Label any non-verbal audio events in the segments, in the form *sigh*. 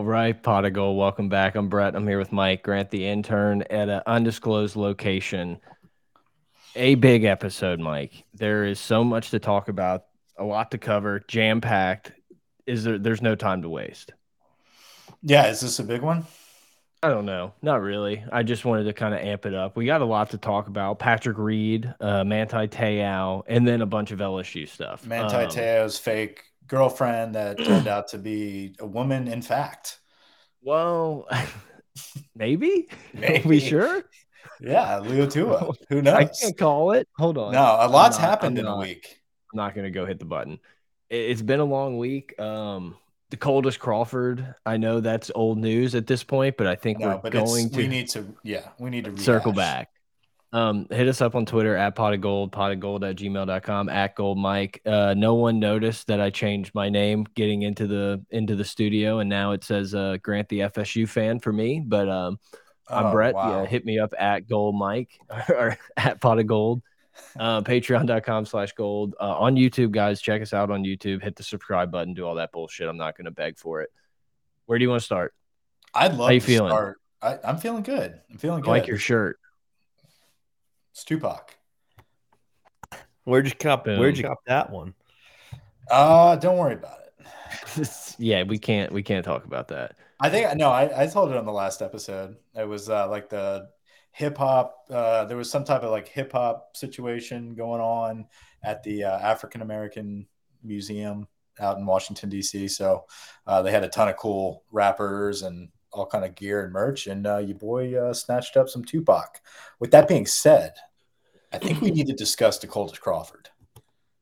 All right, Pot of Gold, welcome back. I'm Brett. I'm here with Mike Grant, the intern, at an undisclosed location. A big episode, Mike. There is so much to talk about, a lot to cover, jam packed. Is there? There's no time to waste. Yeah, is this a big one? I don't know. Not really. I just wanted to kind of amp it up. We got a lot to talk about. Patrick Reed, uh, Manti Te'o, and then a bunch of LSU stuff. Manti um, Te'o's fake girlfriend that turned *clears throat* out to be a woman, in fact. Well, maybe. *laughs* maybe. Are we sure? Yeah, Leo Tua. *laughs* Who knows? I can't call it. Hold on. No, a lot's not, happened in a week. I'm not going to go hit the button. It's been a long week. Um, the Coldest Crawford. I know that's old news at this point, but I think no, we're going to. We need to, yeah, we need to rehash. circle back. Um, hit us up on Twitter at pot of gold, pot of gold at gmail.com, at gold Mike. Uh, no one noticed that I changed my name getting into the into the studio, and now it says uh, Grant the FSU fan for me. But um, I'm oh, Brett. Wow. Yeah, hit me up at gold Mike *laughs* or at pot of gold. Uh, Patreon.com slash gold. Uh, on YouTube, guys, check us out on YouTube. Hit the subscribe button, do all that bullshit. I'm not gonna beg for it. Where do you want to start? I'd love How you feeling? Start. I, am feeling good. I'm feeling good. I like your shirt. It's Tupac. Where'd you cop? Where'd you cop that one? Uh, don't worry about it. *laughs* yeah, we can't. We can't talk about that. I think no. I, I told it on the last episode. It was uh, like the hip hop. Uh, there was some type of like hip hop situation going on at the uh, African American Museum out in Washington D.C. So uh, they had a ton of cool rappers and all kind of gear and merch, and uh, your boy uh, snatched up some Tupac. With that being said, I think we need to discuss the Dakota's Crawford.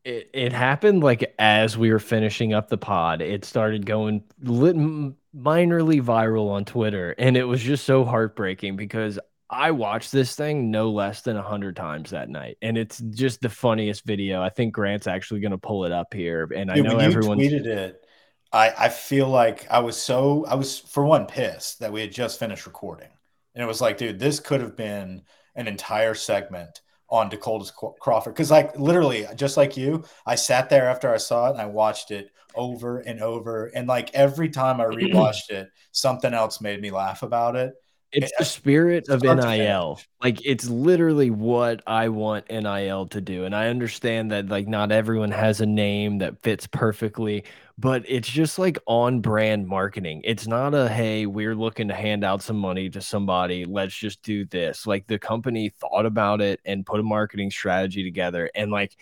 It, it happened like as we were finishing up the pod. It started going lit, minorly viral on Twitter, and it was just so heartbreaking because I watched this thing no less than a hundred times that night, and it's just the funniest video. I think Grant's actually going to pull it up here, and Dude, I know everyone tweeted it I, I feel like I was so I was for one pissed that we had just finished recording. And it was like, dude, this could have been an entire segment on Dakota's Crawford. Cause like literally, just like you, I sat there after I saw it and I watched it over and over. And like every time I *clears throat* rewatched it, something else made me laugh about it. It's the spirit of NIL. Like it's literally what I want NIL to do. And I understand that like not everyone has a name that fits perfectly, but it's just like on brand marketing. It's not a hey, we're looking to hand out some money to somebody, let's just do this. Like the company thought about it and put a marketing strategy together and like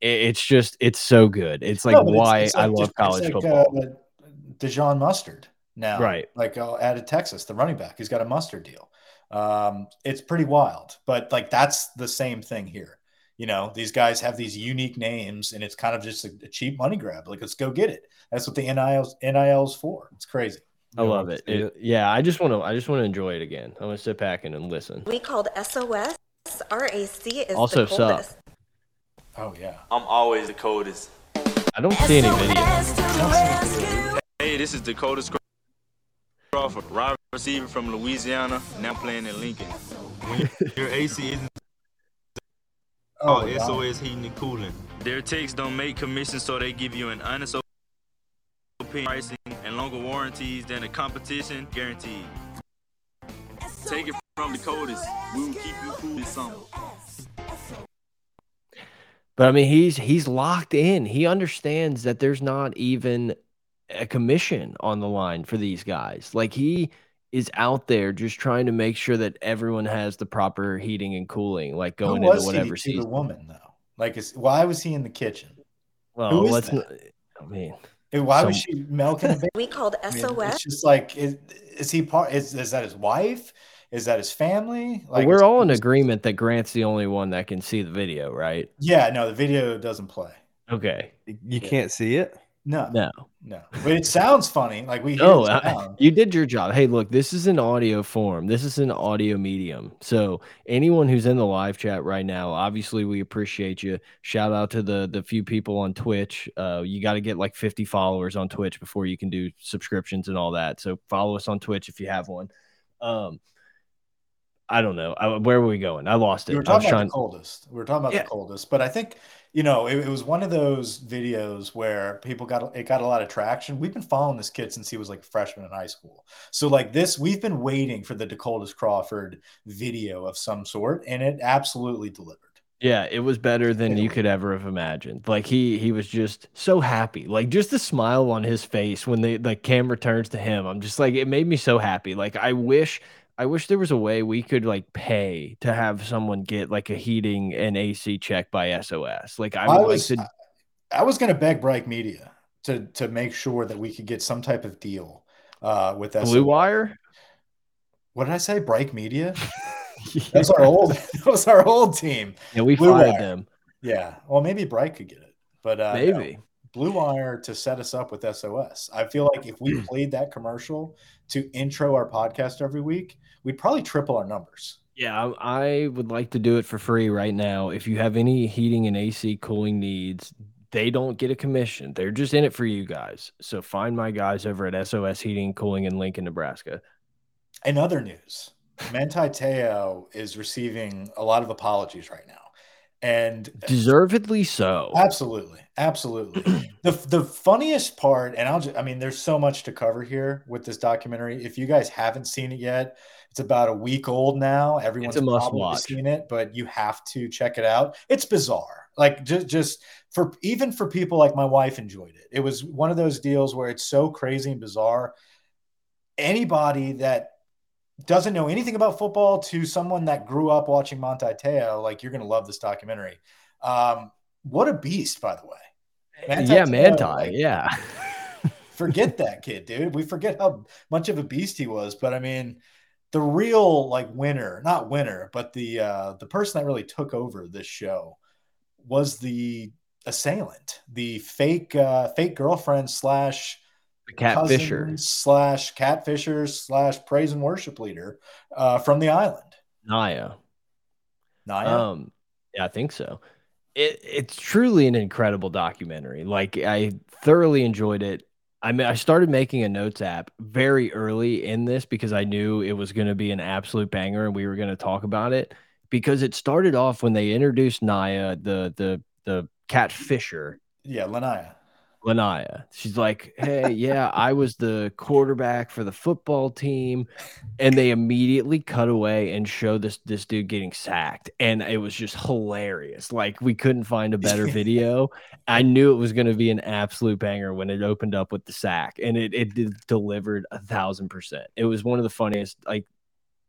it's just it's so good. It's like no, why it's, it's like, I love college like, football. Uh, Dejon Mustard now. Right. Like uh, added Texas, the running back. He's got a mustard deal. Um, it's pretty wild, but like that's the same thing here. You know, these guys have these unique names, and it's kind of just a, a cheap money grab. Like, let's go get it. That's what the NIL's NIL's for. It's crazy. I love it. it. Yeah, I just want to. I just want to enjoy it again. I want to sit back and, and listen. We called SOS. RAC is also the coldest. Sup. Oh yeah. I'm always the coldest. I don't see any videos. Hey, this is Dakota Crawford, wide receiver from Louisiana, now playing in Lincoln. When *laughs* your AC isn't oh, oh SOS heating and cooling. Their takes don't make commissions, so they give you an honest opinion, pricing, and longer warranties than the competition guaranteed. Take it from the coldest. We will keep you cool this summer. But I mean, he's he's locked in. He understands that there's not even a commission on the line for these guys. Like he is out there just trying to make sure that everyone has the proper heating and cooling, like going into whatever he season. The woman though, like, is, why was he in the kitchen? Well, let's. Not, I mean, eh, why some, was she milking? A *laughs* baby? We called SOS. I mean, it's just like, is, is he part? Is is that his wife? Is that his family? Like, we're all in agreement that Grant's the only one that can see the video, right? Yeah, no, the video doesn't play. Okay, you can't see it. No, no, no. But it sounds funny. Like we. No, you did your job. Hey, look, this is an audio form. This is an audio medium. So anyone who's in the live chat right now, obviously we appreciate you. Shout out to the the few people on Twitch. Uh, you got to get like 50 followers on Twitch before you can do subscriptions and all that. So follow us on Twitch if you have one. Um, I don't know. I, where were we going? I lost it. We were talking about trying... the coldest. We were talking about yeah. the coldest, but I think you know, it, it, was one of those videos where people got it got a lot of traction. We've been following this kid since he was like a freshman in high school. So like this, we've been waiting for the Dakotas Crawford video of some sort, and it absolutely delivered. Yeah, it was better than you could ever have imagined. Like he he was just so happy. Like just the smile on his face when the the camera turns to him. I'm just like it made me so happy. Like I wish I wish there was a way we could like pay to have someone get like a heating and AC check by SOS. Like I I was, like to. I was going to beg Bright Media to to make sure that we could get some type of deal uh, with SOS. Blue Wire. What did I say? Bright Media. *laughs* yeah. That's our old. *laughs* That was our old team. Yeah, we Blue fired Wire. them. Yeah. Well, maybe Bright could get it, but uh, maybe. No. Blue Wire to set us up with SOS. I feel like if we mm. played that commercial to intro our podcast every week, we'd probably triple our numbers. Yeah, I would like to do it for free right now. If you have any heating and AC cooling needs, they don't get a commission. They're just in it for you guys. So find my guys over at SOS Heating and Cooling in Lincoln, Nebraska. In other news, Manti Te'o is receiving a lot of apologies right now. And deservedly so. Absolutely. Absolutely. *clears throat* the the funniest part, and I'll just I mean, there's so much to cover here with this documentary. If you guys haven't seen it yet, it's about a week old now. Everyone's probably watch. seen it, but you have to check it out. It's bizarre. Like just just for even for people like my wife enjoyed it. It was one of those deals where it's so crazy and bizarre. Anybody that doesn't know anything about football to someone that grew up watching Manti Te'o, like you're gonna love this documentary. Um, what a beast, by the way. Manti yeah, Manti. Like, yeah. *laughs* forget that kid, dude. We forget how much of a beast he was. But I mean, the real like winner, not winner, but the uh the person that really took over this show was the assailant, the fake uh fake girlfriend slash catfisher slash catfisher slash praise and worship leader uh from the island. Naya. Naya. Um yeah, I think so. It, it's truly an incredible documentary. Like I thoroughly enjoyed it. I mean, I started making a notes app very early in this because I knew it was going to be an absolute banger and we were going to talk about it because it started off when they introduced Naya, the the the cat fisher. Yeah, Lanaya. Lanaya. She's like, Hey, yeah, *laughs* I was the quarterback for the football team. And they immediately cut away and show this this dude getting sacked. And it was just hilarious. Like we couldn't find a better video. I knew it was gonna be an absolute banger when it opened up with the sack. And it it delivered a thousand percent. It was one of the funniest, like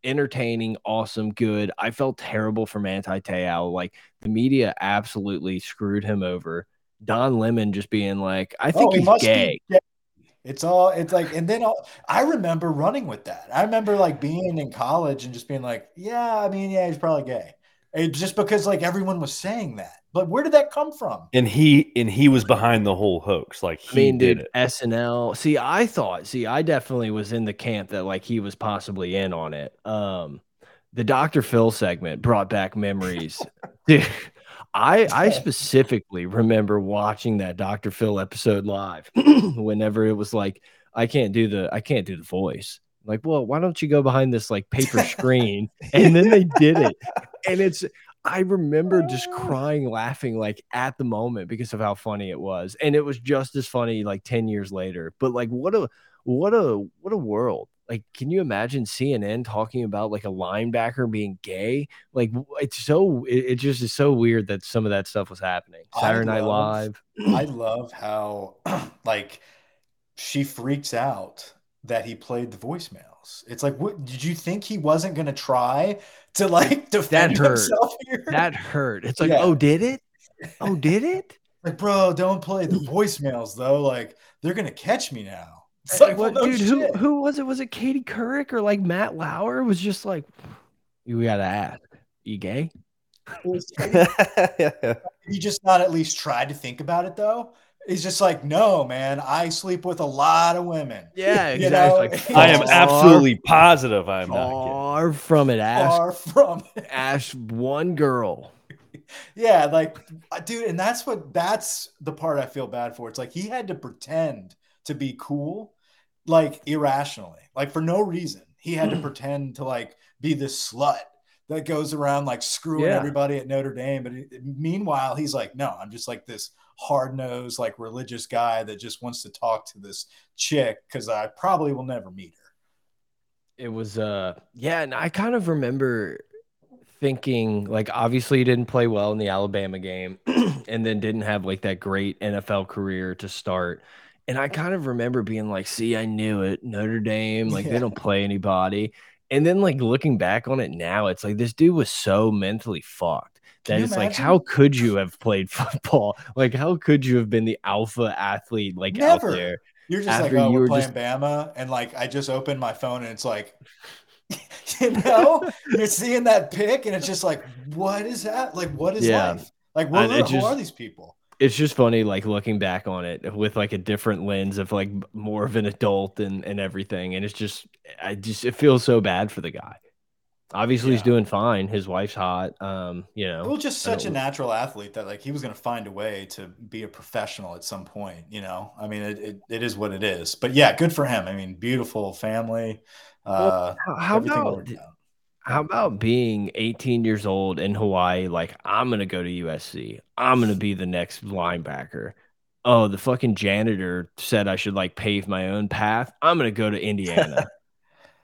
entertaining, awesome, good. I felt terrible for Manti Te'o. Like the media absolutely screwed him over Don Lemon just being like, I think oh, he's gay. gay. It's all it's like, and then all, I remember running with that. I remember like being in college and just being like, yeah, I mean, yeah, he's probably gay. It, just because like everyone was saying that. But where did that come from? And he and he was behind the whole hoax. Like he I mean, did dude, it. SNL. See, I thought, see, I definitely was in the camp that like he was possibly in on it. Um, the Dr. Phil segment brought back memories. dude, *laughs* *laughs* I I specifically remember watching that Dr. Phil episode live *clears throat* whenever it was like I can't do the I can't do the voice. Like, well, why don't you go behind this like paper screen? *laughs* and then they did it. And it's I remember just oh. crying laughing like at the moment because of how funny it was. And it was just as funny like 10 years later. But like what a what a what a world like can you imagine cnn talking about like a linebacker being gay? Like it's so it, it just is so weird that some of that stuff was happening. Saturday night live. *clears throat* I love how *clears throat* like she freaks out that he played the voicemails. It's like what did you think he wasn't going to try to like *laughs* defend that hurt. himself here? That hurt. It's like yeah. oh did it? Oh did it? *laughs* Like bro don't play the *laughs* voicemails though. Like they're going to catch me now it's like, what, well, no dude? Who who was it? Was it Katie Couric or like Matt Lauer? Was just like, we gotta ask, you gay? *laughs* *laughs* he just not at least tried to think about it though. He's just like, no, man, I sleep with a lot of women. *laughs* Yeah, exactly. Like, I am absolutely positive I'm far not from it. Ash, far from it. Ash, one girl. yeah, like, uh, dude, and that's what that's the part I feel bad for. It's like he had to pretend to be cool, like irrationally, like for no reason. He had to pretend to like be this slut that goes around like screwing Yeah. everybody at Notre Dame. But it- meanwhile, he's like, no, I'm just like this hard nosed, like religious guy that just wants to talk to this chick because I probably will never meet her. It was uh yeah, and I kind of remember thinking like obviously he didn't play well in the Alabama game *clears throat* and then didn't have like that great NFL career to start. And I kind of remember being like, see, I knew it. Notre Dame, like Yeah. they don't play anybody. And then like looking back on it now, it's like this dude was so mentally fucked that it's like, how could you have played *laughs* football? Like, how could you have been the alpha athlete like Never. out there? You're just After like, oh, you we're playing just- Bama, and like I just opened my phone and it's like, *laughs* you know, you're seeing that pic, and it's just like, what is that? Like, what is Yeah. life? Like, what, it who are these people? It's just funny like looking back on it with like a different lens of like more of an adult and and everything and it's just i just it feels so bad for the guy obviously he's doing fine his wife's hot um you know Well, just such a natural athlete that like he was going to find a way to be a professional at some point. You know, I mean, it, it, it is what it is. But yeah, good for him. I mean, beautiful family. Uh, how, how about worked out. How about being 18 years old in hawaii like i'm gonna go to usc i'm gonna be the next linebacker oh the fucking janitor said i should like pave my own path i'm gonna go to indiana *laughs*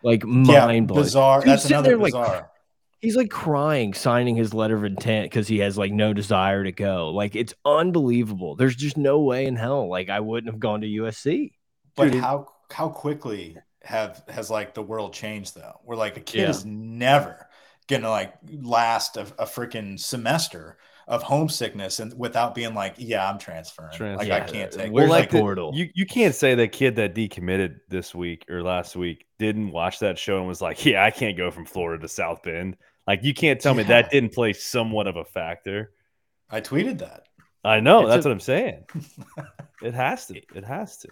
like Yeah, mind blowing bizarre. Dude, That's another there, like, bizarre. He's like crying, signing his letter of intent because he has like no desire to go. Like it's unbelievable. There's just no way in hell like I wouldn't have gone to USC. But Dude, how how quickly have has like the world changed though? Where like a kid Yeah. is never gonna like last a, a freaking semester of homesickness and without being like, yeah, I'm transferring. Trans- like Yeah, I can't take. Where's it. that like the- portal? You you can't say that kid that decommitted this week or last week didn't watch that show and was like, yeah, I can't go from Florida to South Bend. Like you can't tell me that didn't play somewhat of a factor. I tweeted that. I know It's that's a- what I'm saying. *laughs* it has to. It has to.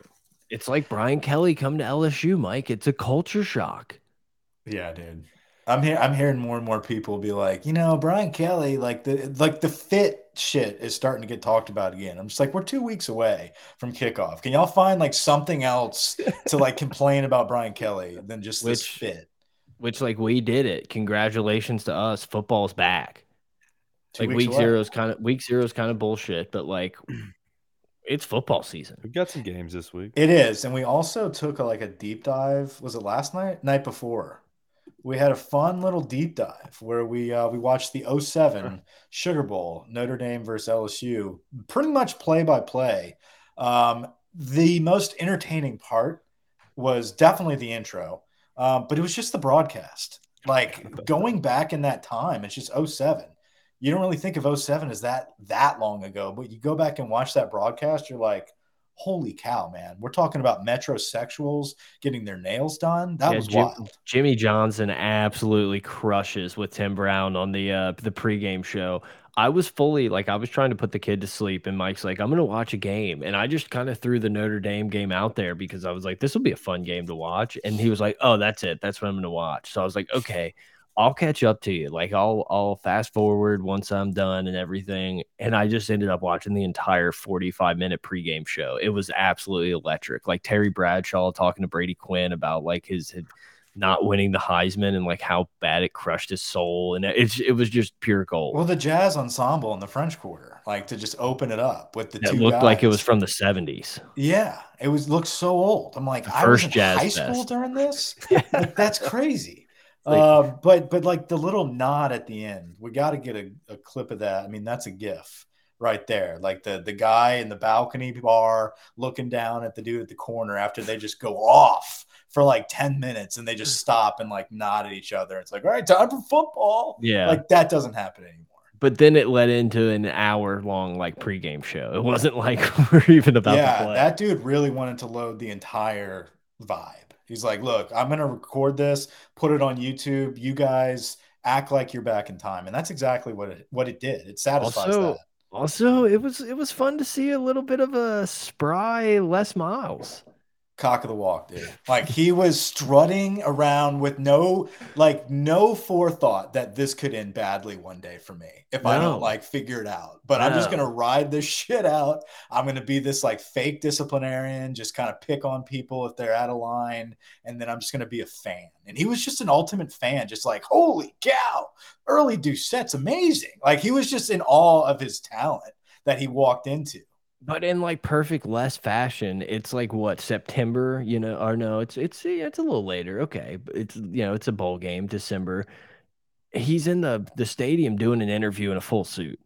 It's like Brian Kelly come to LSU, Mike. It's a culture shock. Yeah, dude. I'm here. I'm hearing more and more people be like, you know, Brian Kelly, like the like the fit shit is starting to get talked about again. I'm just like, we're two weeks away from kickoff. Can y'all find like something else *laughs* to like complain about Brian Kelly than just this Which- fit? Which like we did it. Congratulations to us. Football's back. Two like week away. zero is kind of week zero is kind of bullshit, but like *clears throat* it's football season. We've got some games this week. It is, and we also took a, like a deep dive. Was it last night? Night before. We had a fun little deep dive where we uh, we watched the 07 Sugar Bowl, Notre Dame versus LSU, pretty much play by play. Um, the most entertaining part was definitely the intro, um, but it was just the broadcast. Like *laughs* going back in that time, it's just 07. You don't really think of 07 as that that long ago, but you go back and watch that broadcast, you're like, holy cow, man. We're talking about metrosexuals getting their nails done. That Yeah, was Jim- wild. Jimmy Johnson absolutely crushes with Tim Brown on the uh the pregame show. I was fully like I was trying to put the kid to sleep and Mike's like I'm going to watch a game and I just kind of threw the Notre Dame game out there because I was like this will be a fun game to watch and he was like oh that's it that's what I'm going to watch. So I was like okay, I'll catch up to you. Like I'll I'll fast forward once I'm done and everything and I just ended up watching the entire 45 minute pregame show. It was absolutely electric. Like Terry Bradshaw talking to Brady Quinn about like his, his not winning the Heisman and like how bad it crushed his soul, and it's it was just pure gold. Well, the jazz ensemble in the French Quarter, like to just open it up with the it two looked like it was from the seventies. Yeah, it was looked so old. I'm like, The I was first in Jazz high school during this. *laughs* Like, that's crazy. Like- uh, but but like the little nod at the end, we got to get a, a clip of that. I mean, that's a gif right there. Like the the guy in the balcony bar looking down at the dude at the corner after they just go off for like 10 minutes and they just stop and like nod at each other. It's like, all right, time for football. Yeah, Like that doesn't happen anymore. but then it led into an hour long like pregame show. It wasn't like *laughs* we're even about to yeah, play. that dude really wanted to load the entire vibe. He's like, look, I'm gonna record this, put it on YouTube. You guys act like you're back in time, and that's exactly what it what it did. It satisfies Also, that. also, it was it was fun to see a little bit of a spry Les Miles. Cock of the walk, dude. Like he was strutting around with no like no forethought that this could end badly one day for me if I don't like figure it out. But I'm just gonna ride this shit out. I'm gonna be this like fake disciplinarian, just kind of pick on people if they're out of line, and then I'm just gonna be a fan. And he was just an ultimate fan, just like holy cow, early Doucet's amazing. Like he was just in awe of his talent that he walked into. But in like perfect Les fashion, it's like what September, you know, or no, it's it's it's a little later. Okay, it's you know, it's a bowl game, December. He's in the the stadium doing an interview in a full suit.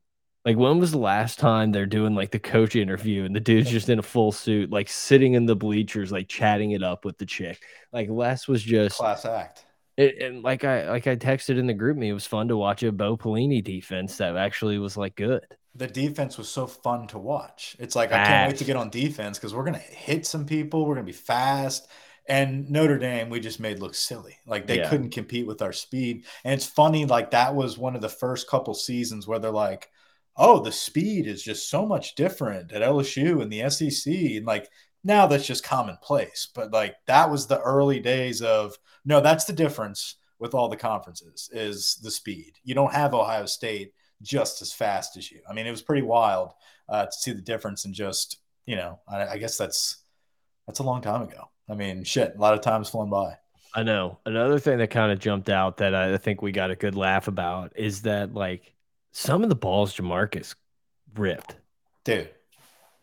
Like when was the last time they're doing like the coach interview and the dude's just in a full suit, like sitting in the bleachers, like chatting it up with the chick. Like Les was just Class act. it, and like I like I texted in the GroupMe, it was fun to watch a Bo Pelini defense that actually was like good. The defense was so fun to watch. It's like I can't wait to get on defense because we're gonna hit some people. We're gonna be fast. And Notre Dame, we just made look silly. Like they Yeah. couldn't compete with our speed. And it's funny, like that was one of the first couple seasons where they're like, "Oh, the speed is just so much different at LSU and the SEC." And like now that's just commonplace. But like that was the early days of no, that's the difference with all the conferences is the speed. You don't have Ohio State just as fast as you. I mean, it was pretty wild uh, to see the difference in just you know. I, I guess that's that's a long time ago. I mean, shit, a lot of time's flown by. I know. Another thing that kind of jumped out that I think we got a good laugh about is that like some of the balls Jamarcus ripped. Dude,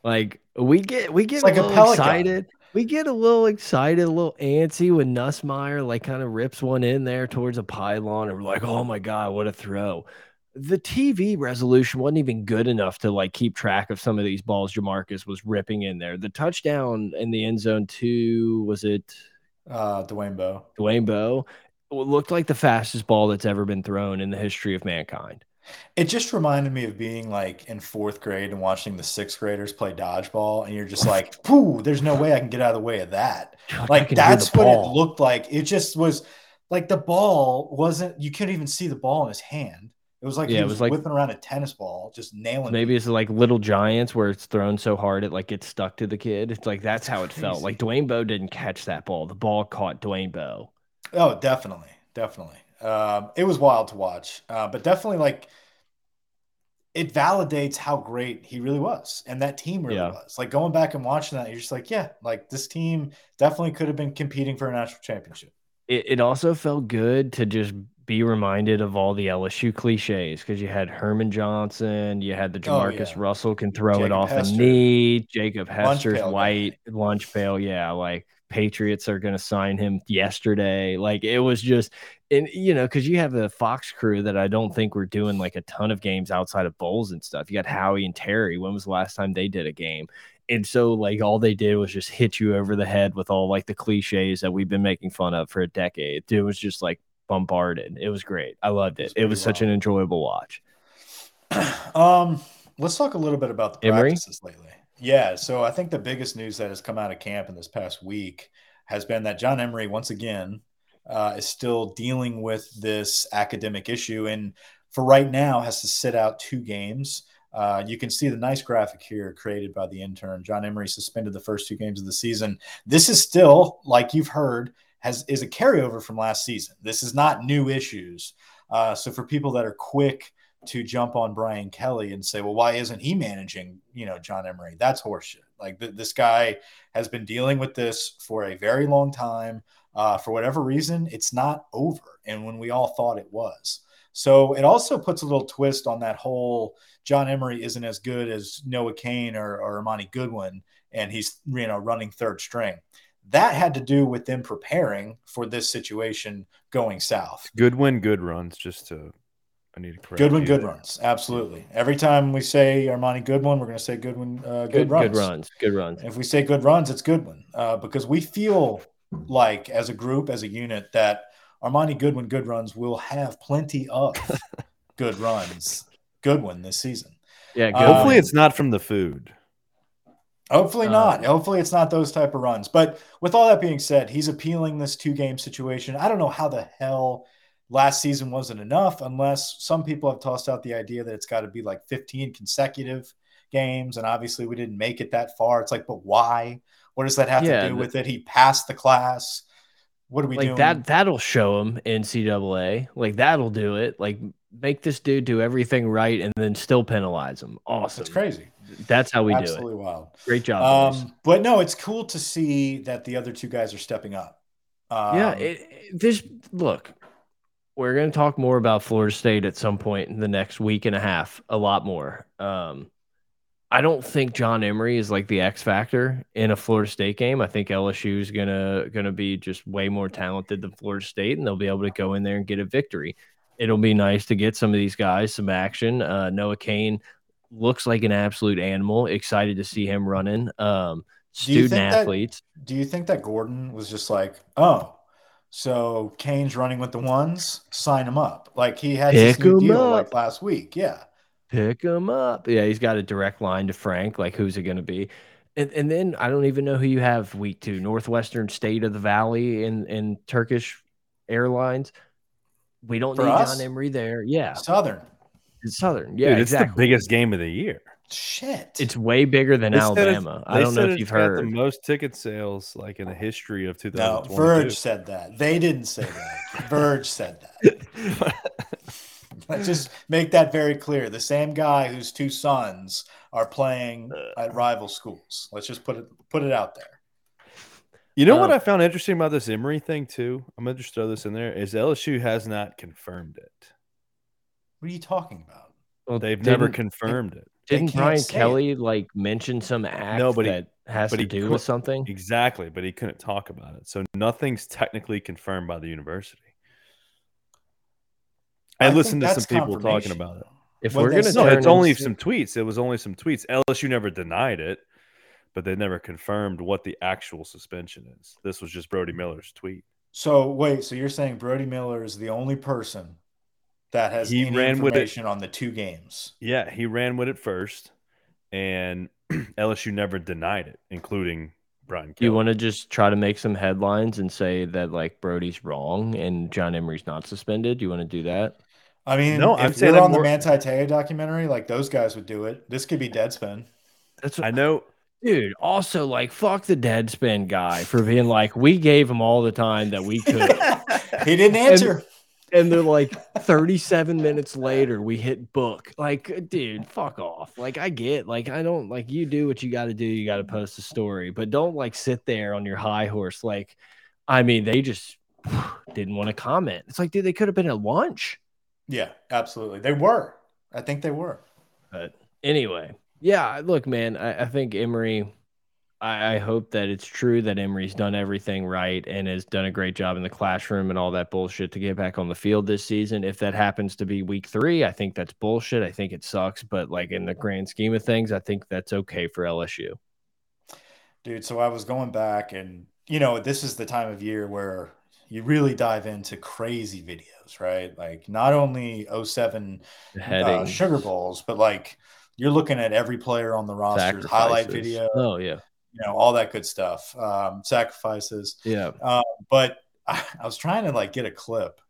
Like we get we get like a a excited. We get a little excited, a little antsy when Nussmeier like kind of rips one in there towards a pylon, and we're like, "Oh my god, what a throw!" The TV resolution wasn't even good enough to like keep track of some of these balls Jamarcus was ripping in there. The touchdown in the end zone two was it uh, Dwayne Bowe. Dwayne Bowe It looked like the fastest ball that's ever been thrown in the history of mankind. It just reminded me of being like in fourth grade and watching the sixth graders play dodgeball, and you're just *laughs* like, "Pooh, there's no way I can get out of the way of that." *laughs* I Like that's what it looked like. It just was like the ball wasn't. You couldn't even see the ball in his hand. It was like Yeah, he it was, like- whipping around a tennis ball, just nailing. Maybe it. it's like Little Giants where it's thrown so hard it like gets stuck to the kid. It's like that's how it felt. Like Dwayne Bowe didn't catch that ball. The ball caught Dwayne Bowe. Oh, definitely, definitely. Um, it was wild to watch, uh, but definitely like it validates how great he really was, and that team really Yeah. was. Like going back and watching that, you're just like, yeah, like this team definitely could have been competing for a national championship. It, it also felt good to just be reminded of all the LSU cliches because you had Herman Johnson, you had the Oh, Jamarcus yeah. Russell can throw it off Hester. a knee, Jacob Hester's pail guy. white lunch pail. Yeah, like Patriots are going to sign him yesterday. Like it was just, and you know, because you have the Fox crew that I don't think were doing like a ton of games outside of bowls and stuff. You got Howie and Terry. When was the last time they did a game? And so, like, all they did was just hit you over the head with all like the cliches that we've been making fun of for a decade. It was just like bombarded. It was great. I loved It was it. It was such an enjoyable watch. *clears throat* um, let's talk a little bit about the Emery? practices lately. Yeah, so I think the biggest news that has come out of camp in this past week has been that John Emery once again uh, is still dealing with this academic issue, and for right now has to sit out two games. Uh, you can see the nice graphic here created by the intern. John Emery suspended the first two games of the season. This is still, like you've heard, has is a carryover from last season. This is not new issues. Uh, so for people that are quick to jump on Brian Kelly and say, well, why isn't he managing, you know, John Emery? That's horseshit. Like th- this guy has been dealing with this for a very long time. Uh, for whatever reason, it's not over. And when we all thought it was. So it also puts a little twist on that whole John Emery isn't as good as Noah Cain or, or Armani Goodwin, and he's you know running third string. That had to do with them preparing for this situation going south. Good win, good runs. Just to, I need to correct. Goodwin, you good runs. Absolutely. Every time we say Armani Goodwin, we're going to say Goodwin, uh, good, Good, runs. good runs. Good runs. If we say good runs, it's Goodwin uh, because we feel like as a group, as a unit, that Armani Goodwin, good runs will have plenty of *laughs* good runs. Goodwin this season. Yeah, good. Um, Hopefully, it's not from the food. Hopefully Uh, not. Hopefully it's not those type of runs. But with all that being said, he's appealing this two game situation. I don't know how the hell last season wasn't enough, unless some people have tossed out the idea that it's got to be like 15 consecutive games. And obviously we didn't make it that far. It's like, but why? What does that have Yeah, to do with it? He passed the class. What are we like doing? that that'll show him NCAA. Like that'll do it. Like make this dude do everything right and then still penalize him. Awesome. That's crazy. That's how we do it. Absolutely wild. Great job. Um, but no, it's cool to see that the other two guys are stepping up. Um, yeah, it, it- this look. We're going to talk more about Florida State at some point in the next week and a half, a lot more. Um, I don't think John Emery is like the X factor in a Florida State game. I think LSU is gonna gonna be just way more talented than Florida State, and they'll be able to go in there and get a victory. It'll be nice to get some of these guys some action. Uh, Noah Cain looks like an absolute animal. Excited to see him running. Um, Do you student think that- athletes. do you think that Gordon was just like, oh, so Cain's running with the ones, sign him up? Like he had this Pick new deal up. like last week. Yeah. Pick him up. Yeah, he's got a direct line to Frank. Like, who's it going to be? And, and then I don't even know who you have week two. Northwestern State of the Valley in in Turkish Airlines. We don't For need us? John Emery there. Yeah, Southern. It's Southern. Dude, Yeah, it's the biggest game of the year. Shit. It's way bigger than They Alabama. I don't know if you've heard. the most ticket sales like in the history of no, Verge said that. They didn't say that. *laughs* Verge said that. Let's just make that very clear. The same guy whose two sons are playing at rival schools. Let's just put it put it out there. You know what Um, I found interesting about this Emery thing too? I'm gonna just throw this in there. Is LSU has not confirmed it. What are you talking about? Well, They've never confirmed it. they Didn't Brian say it. Kelly like mention some act No, but that has to do cou- with something? Exactly, but he couldn't talk about it. So nothing's technically confirmed by the university. I, I listened to some people talking about it. If When we're gonna No, it's only into- some tweets. It was only some tweets. LSU never denied it, but they never confirmed what the actual suspension is. This was just Brody Miller's tweet. So wait, so you're saying Brody Miller is the only person that has He any ran with it. on the two games? Yeah, he ran with it first, and *clears throat* LSU never denied it, including Brian Do you want to just try to make some headlines and say that like Brody's wrong and John Emery's not suspended? Do you want to do that? I mean, No, if I'm saying you're I'm on the more- Manti Te'o documentary, like those guys would do it. This could be Deadspin. That's I know. dude. Also, like, fuck the Deadspin guy for being like, we gave him all the time that we could, *laughs* He didn't answer. and then like 37 minutes later, we hit book. Like, dude, fuck off. Like, I get, like, I don't like you do what you got to do. You got to post a story, but don't like sit there on your high horse. Like, I mean, they just *sighs* didn't want to comment. It's like, dude, they could have been at lunch. yeah, absolutely. They were. I think they were. But anyway, yeah, look, man, I, I think Emery. I, I hope that it's true that Emery's done everything right and has done a great job in the classroom and all that bullshit to get back on the field this season. If that happens to be week three, I think that's bullshit. I think it sucks, but like in the grand scheme of things, I think that's okay for LSU. Dude, so I was going back and you know, this is the time of year where you really dive into crazy videos, right? Like not only 07 uh, Sugar Bowls, but like you're looking at every player on the roster's highlight video, Oh yeah, you know, all that good stuff. Um, sacrifices. yeah. Uh, but I, *laughs* I was trying to like get a clip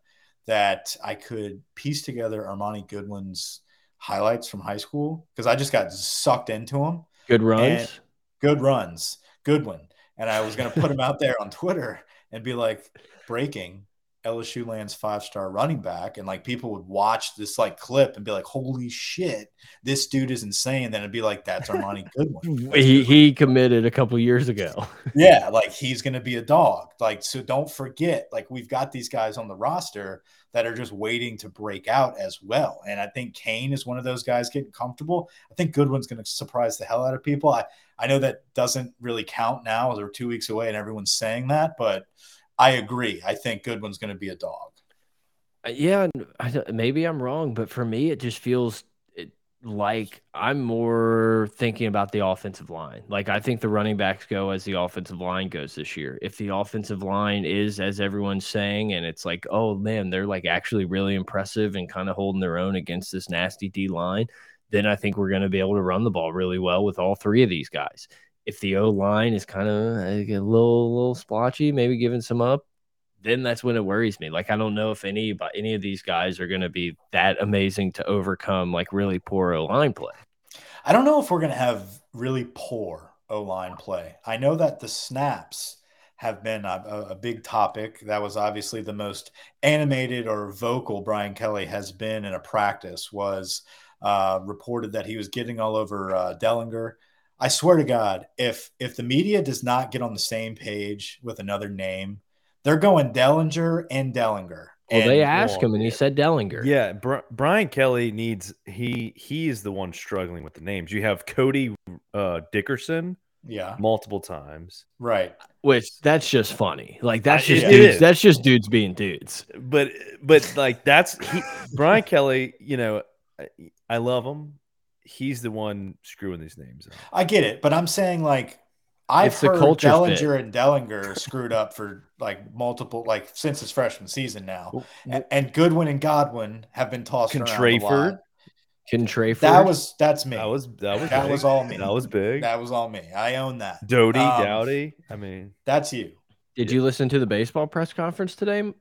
that I could piece together Armani Goodwin's highlights from high school because I just got sucked into him. Good runs. Good runs, Goodwin, and I was going to put him out there on Twitter and be like, breaking. LSU lands five star running back, and like people would watch this like clip and be like, "Holy shit, this dude is insane!" Then it'd be like, "That's Armani *laughs* Goodwin." He he committed a couple years ago. *laughs* Yeah, like he's going to be a dog. Like, so don't forget, like, we've got these guys on the roster that are just waiting to break out as well. And I think Cain is one of those guys getting comfortable. I think Goodwin's going to surprise the hell out of people. I, I know that doesn't really count now. They're two weeks away and everyone's saying that, but I agree. I think Goodwin's going to be a dog. Uh, Yeah, maybe I'm wrong, but for me, it just feels like I'm more thinking about the offensive line. Like I think the running backs go as the offensive line goes this year. If the offensive line is as everyone's saying, and it's like, oh man, they're like actually really impressive and kind of holding their own against this nasty D line, then I think we're going to be able to run the ball really well with all three of these guys. If the O line is kind of a little, little splotchy, maybe giving some up, then that's when it worries me. Like I don't know if any but any of these guys are going to be that amazing to overcome like really poor O line play. I don't know if we're going to have really poor O line play. I know that the snaps have been a, a, big topic. That was obviously the most animated or vocal Brian Kelly has been in a practice. Was uh, reported that he was getting all over uh, Dellinger. I swear to God, if if the media does not get on the same page with another name, they're going Dellinger and Dellinger. Well, and they asked him, and he said Dellinger. Yeah, Br Brian Kelly needs he he is the one struggling with the names. You have Cody uh, Dickerson, yeah, multiple times, right? Which that's just funny. Like that's I- just it dudes. is. That's just dudes being dudes. but but like that's he Brian Kelly. You know, I, I love him. He's the one screwing these names up. I get it, but I'm saying like I've It's heard culture Dellinger fit. and Dellinger *laughs* screwed up for like multiple like since his freshman season now, and, and Goodwin and Godwin have been tossed around a Contraford? lot. Contraford. That was that's me. That was that was That big. was all me. That was big. that was all me. I own that. Doty, Um, Dowdy. I mean, That's you. Did you listen to the baseball press conference today?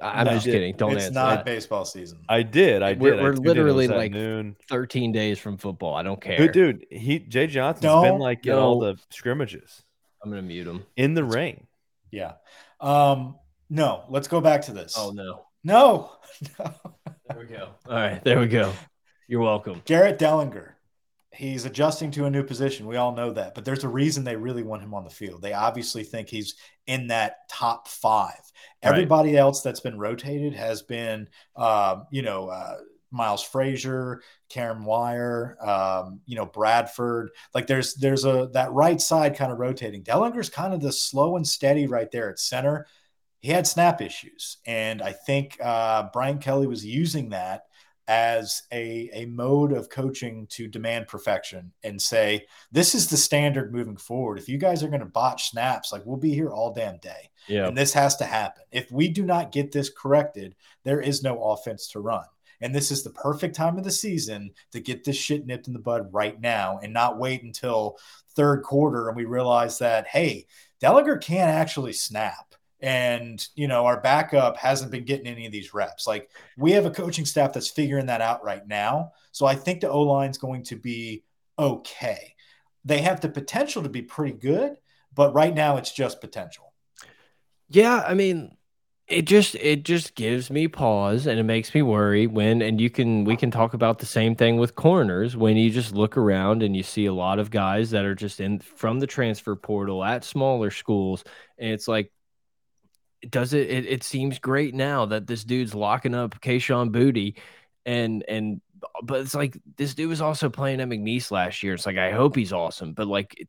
I- I'm No. just kidding. Don't it's answer. not that. baseball season. I did. I did. We're- I we're tuned literally, like, noon. 13 days from football. I don't care. Good dude. He Jay Johnson's Don't- been like in all the scrimmages I'm gonna mute him. in the ring. Yeah. Um. No. Let's go back to this. Oh no. no. *laughs* no. There we go. All right, there we go. You're welcome. Garrett Dellinger. He's adjusting to a new position. We all know that, but there's a reason they really want him on the field. They obviously think he's in that top five. Right. Everybody else that's been rotated has been, um, you know, uh, Miles Frazier, Karen Wire, um, you know, Bradford. Like there's there's a that right side kind of rotating. Dellinger's kind of the slow and steady right there at center. He had snap issues, and I think uh, Brian Kelly was using that as a, a mode of coaching to demand perfection and say, this is the standard moving forward. If you guys are going to botch snaps, like we'll be here all damn day. Yeah. And this has to happen. If we do not get this corrected, there is no offense to run. And this is the perfect time of the season to get this shit nipped in the bud right now and not wait until third quarter and we realize that, hey, Dellinger can't actually snap. And, you know, our backup hasn't been getting any of these reps. Like, we have a coaching staff that's figuring that out right now. So I think the O line's going to be okay. They have the potential to be pretty good, but right now it's just potential. Yeah, I mean, it just it just gives me pause and it makes me worry when and you can we can talk about the same thing with corners when you just look around and you see a lot of guys that are just in from the transfer portal at smaller schools and it's like does it it, it seems great now that this dude's locking up Kayshon Boutte and and but it's like this dude was also playing at McNeese last year. It's like I hope he's awesome, but like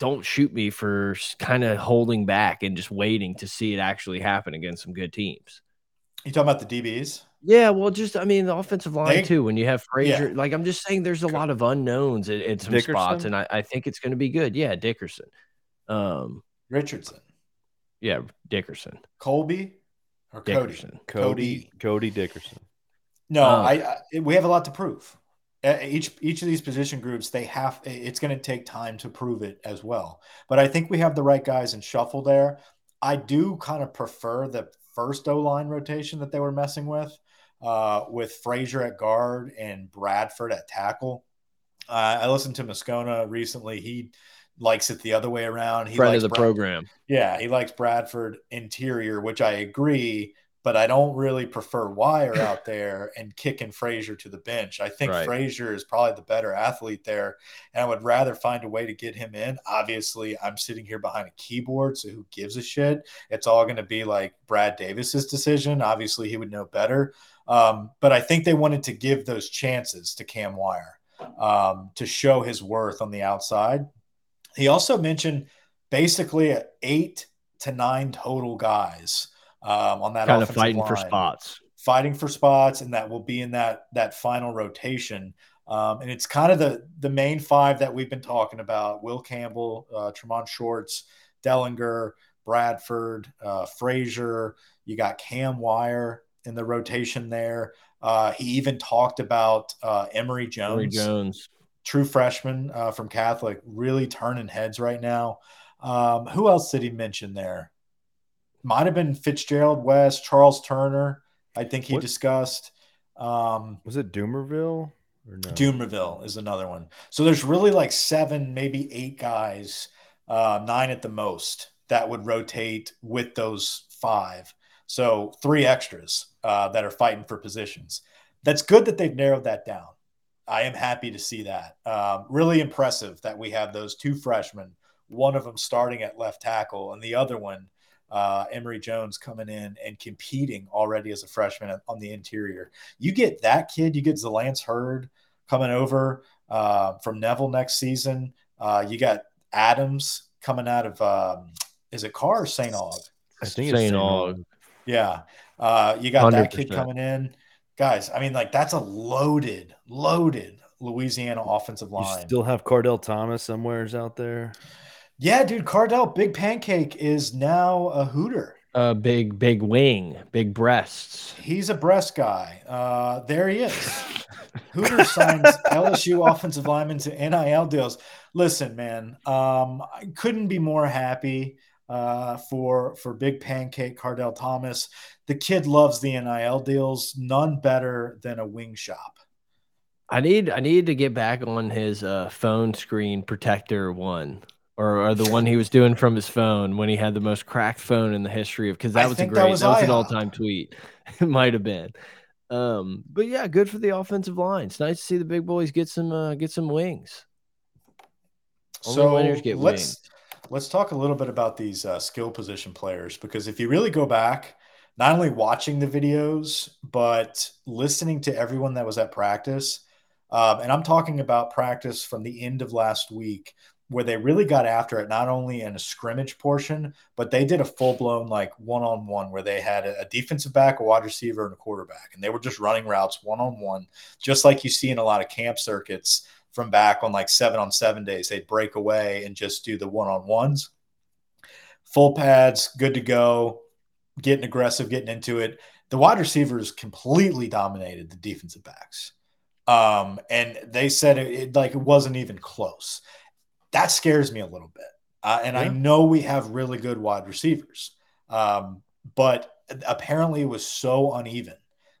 don't shoot me for kind of holding back and just waiting to see it actually happen against some good teams. You talking about the DBs? Yeah, well, just I mean the offensive line They- too. When you have Frazier, Yeah. like I'm just saying, there's a lot of unknowns at, at some spots, and I, I think it's going to be good. Yeah, Dickerson. Um, Richardson, yeah, Dickerson. Colby, or Cody? Dickerson. Cody Cody Dickerson. No, Oh. I, I we have a lot to prove. Uh, Each each of these position groups, they have it's going to take time to prove it as well. But I think we have the right guys in shuffle there. I do kind of prefer the first O line rotation that they were messing with, uh, with Frazier at guard and Bradford at tackle. Uh, I listened to Moscona recently. He likes it the other way around. He Friend likes of the Brad- program. yeah, he likes Bradford interior, which I agree, but I don't really prefer Wire *laughs* out there and kicking Frazier to the bench. I think Right. Frazier is probably the better athlete there, and I would rather find a way to get him in. Obviously, I'm sitting here behind a keyboard, so who gives a shit? It's all going to be like Brad Davis's decision. Obviously, he would know better. Um, but I think they wanted to give those chances to Cam Wire um, to show his worth on the outside. He also mentioned basically eight to nine total guys um, on that Kind of fighting for spots. fighting for spots, and that will be in that that final rotation. Um, and it's kind of the the main five that we've been talking about: Will Campbell, uh, Tremont Shorts, Dellinger, Bradford, uh, Frazier. You got Cam Wire in the rotation there. Uh, he even talked about uh, Emery Jones Emery Jones. True freshman uh, from Catholic, really turning heads right now. Um, who else did he mention there? Might have been Fitzgerald West, Charles Turner. I think he What- discussed. Um, Was it Dumerville? Or no? Dumerville is another one. So there's really like seven, maybe eight guys, uh, nine at the most, that would rotate with those five. So three extras uh, that are fighting for positions. That's good that they've narrowed that down. I am happy to see that. Um, really impressive that we have those two freshmen, one of them starting at left tackle, and the other one, uh, Emery Jones, coming in and competing already as a freshman on the interior. You get that kid, you get Zalance Heard coming over uh, from Neville next season. Uh, you got Adams coming out of, um, is it Carr or St. Aug? I think it's St. Aug. Aug. Yeah. Uh, you got that kid coming in. Guys, I mean, like, that's a loaded, loaded Louisiana offensive line. You line. still have Kardell Thomas somewheres out there. yeah, dude, Kardell, Big Pancake is now a Hooter. Uh, big, big wing, big breasts. He's a breast guy. Uh, there he is. *laughs* Hooter signs LSU offensive linemen to NIL deals. Listen, man, um, I couldn't be more happy uh, for for Big Pancake Kardell Thomas. The kid loves the NIL deals. None better than a wing shop. I need I need to get back on his uh, phone screen protector one, or, or the one he was doing from his phone when he had the most cracked phone in the history of because that I was a great that that was was, an all time tweet. *laughs* it might have been, um, but yeah, good for the offensive line. It's nice to see the big boys get some uh, get some wings. Only so winners get let's wings. Let's talk a little bit about these uh, skill position players because if you really go back, not only watching the videos but listening to everyone that was at practice, um, and I'm talking about practice from the end of last week where they really got after it, not only in a scrimmage portion, but they did a full blown like one on one where they had a, defensive back, a wide receiver, and a quarterback, and they were just running routes one on one, just like you see in a lot of camp circuits from back on like seven on seven days. They'd break away and just do the one on ones. Full pads, good to go, getting aggressive, getting into it. The wide receivers completely dominated the defensive backs. Um, and they said it, it like it wasn't even close. That scares me a little bit. Uh, and I know we have really good wide receivers. Um, but apparently it was so uneven.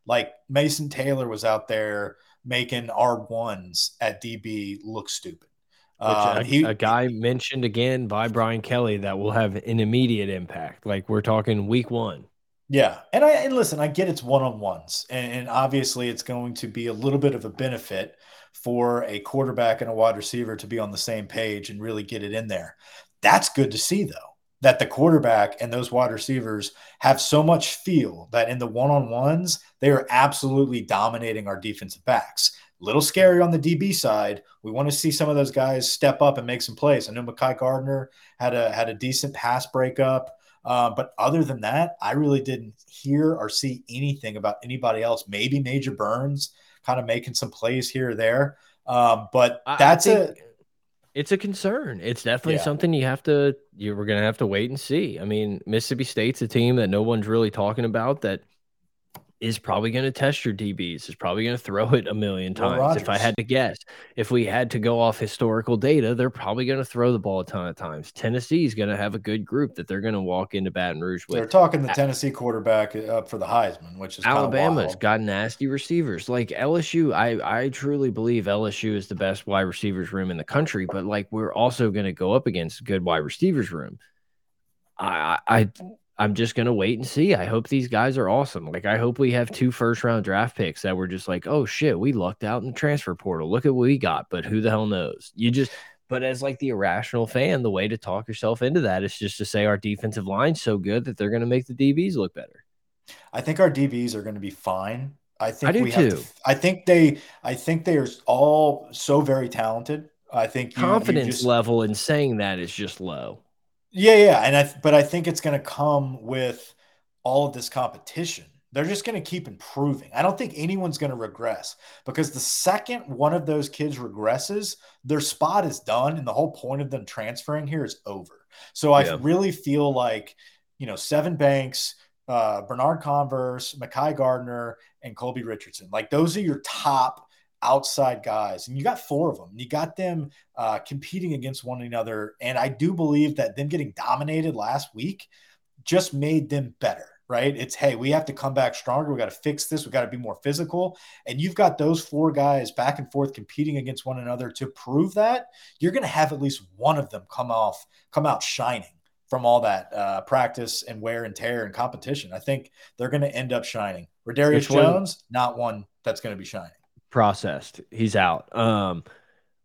Like Mason Taylor was out there making our ones at DB look stupid. Um, a, he- a guy mentioned again by Brian Kelly that will have an immediate impact. Like we're talking week one. Yeah, and I and listen, I get it's one on ones, and, and obviously it's going to be a little bit of a benefit for a quarterback and a wide receiver to be on the same page and really get it in there. That's good to see, though, that the quarterback and those wide receivers have so much feel that in the one on ones they are absolutely dominating our defensive backs. Little scary on the DB side. We want to see some of those guys step up and make some plays. I know Mekhi Garner had a had a decent pass breakup. Uh, but other than that, I really didn't hear or see anything about anybody else. Maybe Major Burns kind of making some plays here or there. Um, but I- I that's a think it's a concern. It's definitely Yeah. something you have to you we're gonna have to wait and see. I mean, Mississippi State's a team that no one's really talking about that is probably going to test your DBs. Is probably going to throw it a million times. If I had to guess, if we had to go off historical data, they're probably going to throw the ball a ton of times. Tennessee's going to have a good group that they're going to walk into Baton Rouge with. they're talking the Tennessee quarterback uh, up for the Heisman, which is Alabama's got nasty receivers. Like LSU, I I truly believe LSU is the best wide receivers room in the country, but like we're also going to go up against good wide receivers room. I I I- I'm just going to wait and see. I hope these guys are awesome. Like I hope we have two first round draft picks that were just like, "Oh shit, we lucked out in the transfer portal. Look at what we got." But who the hell knows? You just but as like the irrational fan, the way to talk yourself into that is just to say our defensive line's so good that they're going to make the DBs look better. I think our DBs are going to be fine. I think do we have too. to, I think they I think they're all so very talented. I think you, you confidence just- level in saying that is just low. Yeah, yeah, and I but I think it's going to come with all of this competition. They're just going to keep improving. I don't think anyone's going to regress because the second one of those kids regresses, their spot is done, and the whole point of them transferring here is over. So I Yeah. really feel like you know Sevyn Banks, uh, Bernard Converse, Mekhi Garner, and Colby Richardson. Like those are your top outside guys, and you got four of them. You got them uh, competing against one another, and I do believe that them getting dominated last week just made them better. right? It's hey, we have to come back stronger. We got to fix this. We got to be more physical. And you've got those four guys back and forth competing against one another to prove that. You're going to have at least one of them come off, come out shining from all that uh, practice and wear and tear and competition. I think they're going to end up shining. Raydarious Jones, not one that's going to be shining. Processed. He's out. Um,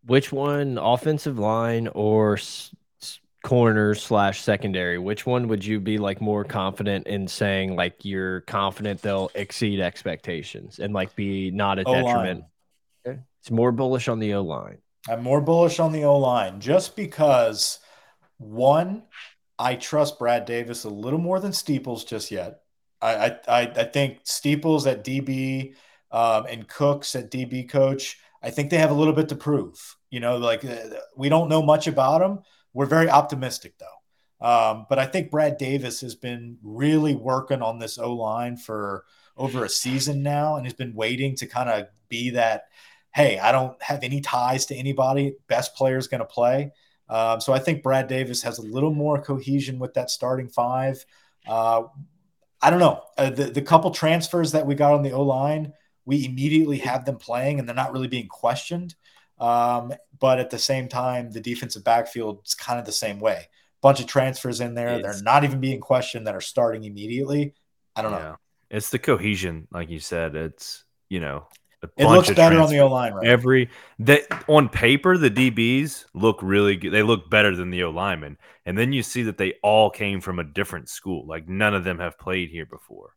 which one, offensive line or corner slash secondary, which one would you be like more confident in saying like you're confident they'll exceed expectations and like be not a detriment? Okay. It's more bullish on the O line. I'm more bullish on the O line just because one, I trust Brad Davis a little more than Steeples just yet. I I I think Steeples at DB um, and Cooks at DB coach. I think they have a little bit to prove. You know, like uh, we don't know much about them, we're very optimistic though. Um, but I think Brad Davis has been really working on this O line for over a season now, and has been waiting to kind of be that. Hey, I don't have any ties to anybody. Best player is going to play. Um, so I think Brad Davis has a little more cohesion with that starting five. Uh, I don't know uh, the the couple transfers that we got on the O line, we immediately have them playing, and they're not really being questioned. Um, but at the same time, the defensive backfield is kind of the same way. Bunch of transfers in there. It's, They're not even being questioned that are starting immediately. I don't yeah. know. It's the cohesion, like you said. It's you know, it looks better on the O line, right? Every that on paper, the DBs look really good. They look better than the O linemen, and then you see that they all came from a different school. Like none of them have played here before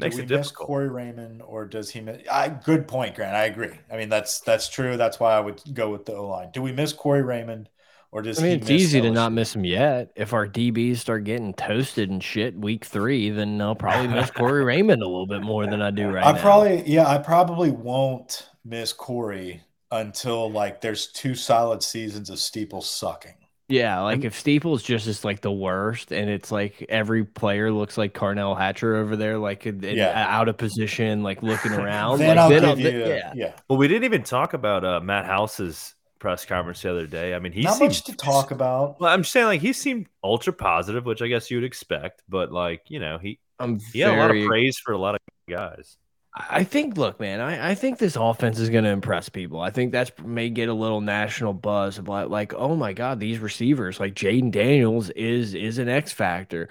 makes do we it difficult. Miss Corey Raymond, or does he miss? I, good point, Grant. I agree. I mean, that's that's true. That's why I would go with the O line. Do we miss Corey Raymond, or does I mean, it's easy LSU? to not miss him yet. If our DBs start getting toasted and shit week three, then I'll probably miss *laughs* Corey Raymond a little bit more than I do right I now. I probably, yeah, I probably won't miss Corey until like there's two solid seasons of Steeple sucking. Yeah, like if Steeple's just is like the worst, and it's like every player looks like Carnell Hatcher over there, like yeah. out of position, like looking *laughs* around. then like, I'll then give I'll, you, yeah. yeah. Well, we didn't even talk about uh, Matt House's press conference the other day. I mean, he not seemed, much to talk about. Well, I'm saying like he seemed ultra positive, which I guess you would expect, but like you know he I'm he very... had a lot of praise for a lot of guys. I think, look, man, I, I think this offense is going to impress people. I think that's may get a little national buzz about like, oh my god, these receivers like Jayden Daniels is is an X factor.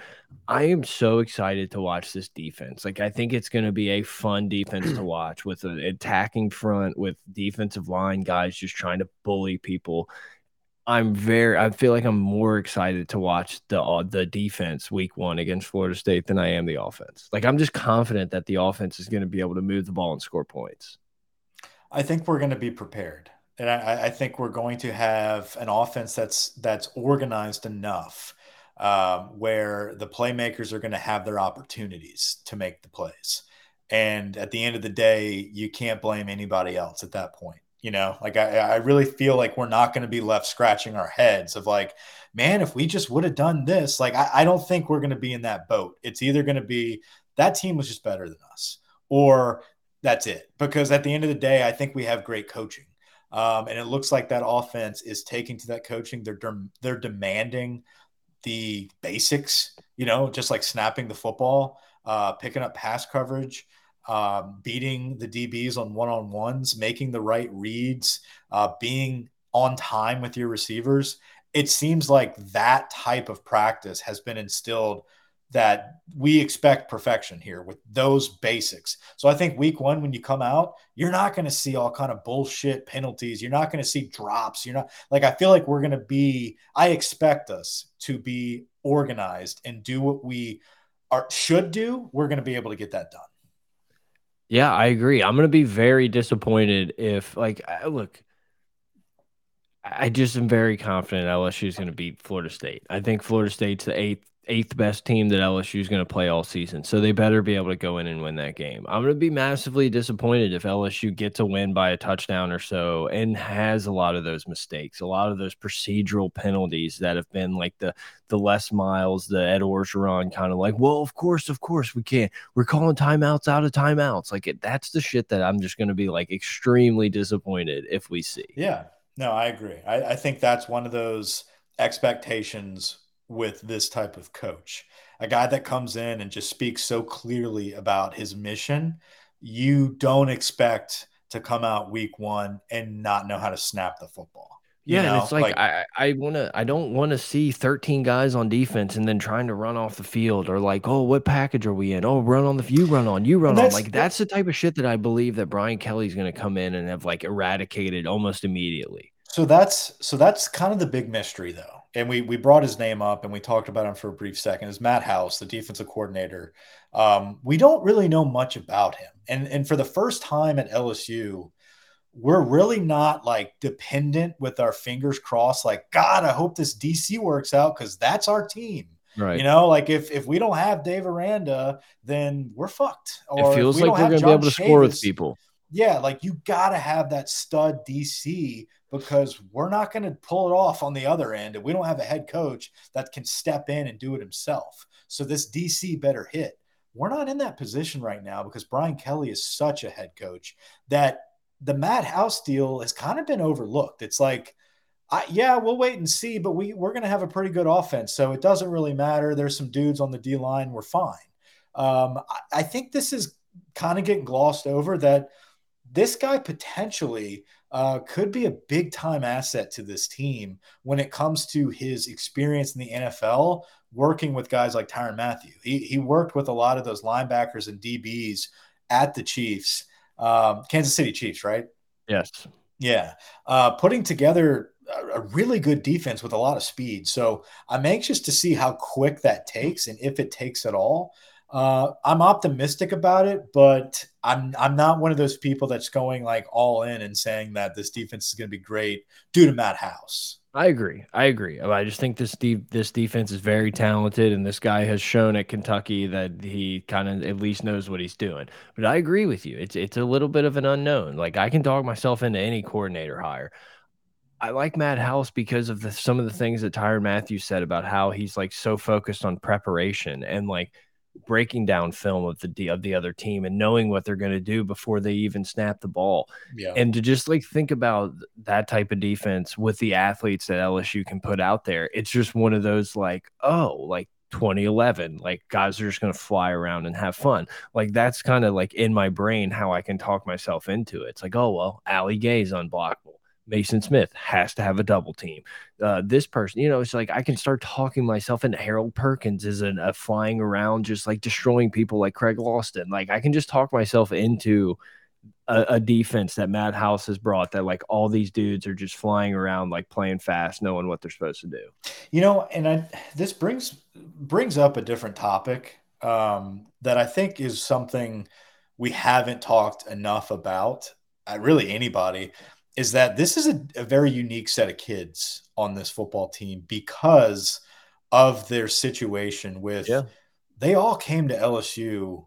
I am so excited to watch this defense. Like, I think it's going to be a fun defense to *clears throat* watch with an attacking front, with defensive line guys just trying to bully people I'm very. I feel like I'm more excited to watch the uh, the defense week one against Florida State than I am the offense. Like I'm just confident that the offense is going to be able to move the ball and score points. I think we're going to be prepared, and I, I think we're going to have an offense that's that's organized enough um, where the playmakers are going to have their opportunities to make the plays. And at the end of the day, you can't blame anybody else at that point. You know, like I, I really feel like we're not going to be left scratching our heads of like, man, if we just would have done this, like I, I don't think we're going to be in that boat. It's either going to be that team was just better than us, or that's it. Because at the end of the day, I think we have great coaching. Um, and it looks like that offense is taking to that coaching. They're they're demanding the basics, you know, just like snapping the football, uh, picking up pass coverage, um, beating the DBs on one on ones, making the right reads, uh, being on time with your receivers. It seems like that type of practice has been instilled that we expect perfection here with those basics. So I think week 1 when you come out, you're not going to see all kind of bullshit penalties. You're not going to see drops. You're not like I feel like we're going to be I expect us to be organized and do what we are should do. We're going to be able to get that done. Yeah, I agree. I'm going to be very disappointed if, like, I, look, I just am very confident LSU is going to beat Florida State. I think Florida State's the eighth eighth best team that LSU is going to play all season. So they better be able to go in and win that game. I'm going to be massively disappointed if LSU gets a win by a touchdown or so and has a lot of those mistakes, a lot of those procedural penalties that have been like the the Les Miles, the Ed Orgeron kind of like, well, of course, of course we can't. We're calling timeouts out of timeouts. Like it, that's the shit that I'm just going to be like extremely disappointed if we see. Yeah, no, I agree. I, I think that's one of those expectations with this type of coach. A guy that comes in and just speaks so clearly about his mission. You don't expect to come out week one and not know how to snap the football. Yeah, know? and it's like, like I I want to I don't want to see 13 guys on defense and then trying to run off the field or like, "Oh, what package are we in? Oh, run on the you run on, you run on." Like that's the type of shit that I believe that Brian Kelly's going to come in and have like eradicated almost immediately. So that's so that's kind of the big mystery though. And we we brought his name up and we talked about him for a brief second. Is Matt House, the defensive coordinator. Um, we don't really know much about him. And and for the first time at LSU, we're really not like dependent with our fingers crossed like god i hope this dc works out because that's our team right you know like if if we don't have dave aranda then we're fucked or it feels like we're gonna John be able to Chavis, score with people yeah like you gotta have that stud dc because we're not going to pull it off on the other end and we don't have a head coach that can step in and do it himself so this dc better hit we're not in that position right now because brian kelly is such a head coach that the Matt House deal has kind of been overlooked. It's like, I, yeah, we'll wait and see, but we we're going to have a pretty good offense, so it doesn't really matter. There's some dudes on the D line, we're fine. Um, I, I think this is kind of getting glossed over that this guy potentially uh, could be a big time asset to this team when it comes to his experience in the NFL working with guys like Tyrann Mathieu. He, he worked with a lot of those linebackers and DBs at the Chiefs um, Kansas City Chiefs, right? Yes. Yeah. Uh, putting together a, a really good defense with a lot of speed. So I'm anxious to see how quick that takes and if it takes at all. Uh, I'm optimistic about it, but I'm I'm not one of those people that's going like all in and saying that this defense is going to be great due to Matt House. I agree. I agree. I just think this de this defense is very talented, and this guy has shown at Kentucky that he kind of at least knows what he's doing. But I agree with you. It's it's a little bit of an unknown. Like I can dog myself into any coordinator hire. I like Matt House because of the, some of the things that Tyrann Matthews said about how he's like so focused on preparation and like breaking down film of the of the other team and knowing what they're going to do before they even snap the ball. Yeah. And to just like think about that type of defense with the athletes that LSU can put out there, it's just one of those like, oh, like 2011 like guys are just going to fly around and have fun like that's kind of like in my brain how i can talk myself into it it's like oh well ali gaye's unblockable Maason Smith has to have a double team. Uh, this person, you know, it's like I can start talking myself into Harold Perkins is a uh, flying around just like destroying people like Craig Lawson. Like I can just talk myself into a, a, defense that Matt House has brought that like all these dudes are just flying around like playing fast, knowing what they're supposed to do. You know, and I, this brings brings up a different topic um, that I think is something we haven't talked enough about. Really, anybody is that this is a, a very unique set of kids on this football team because of their situation with yeah. they all came to LSU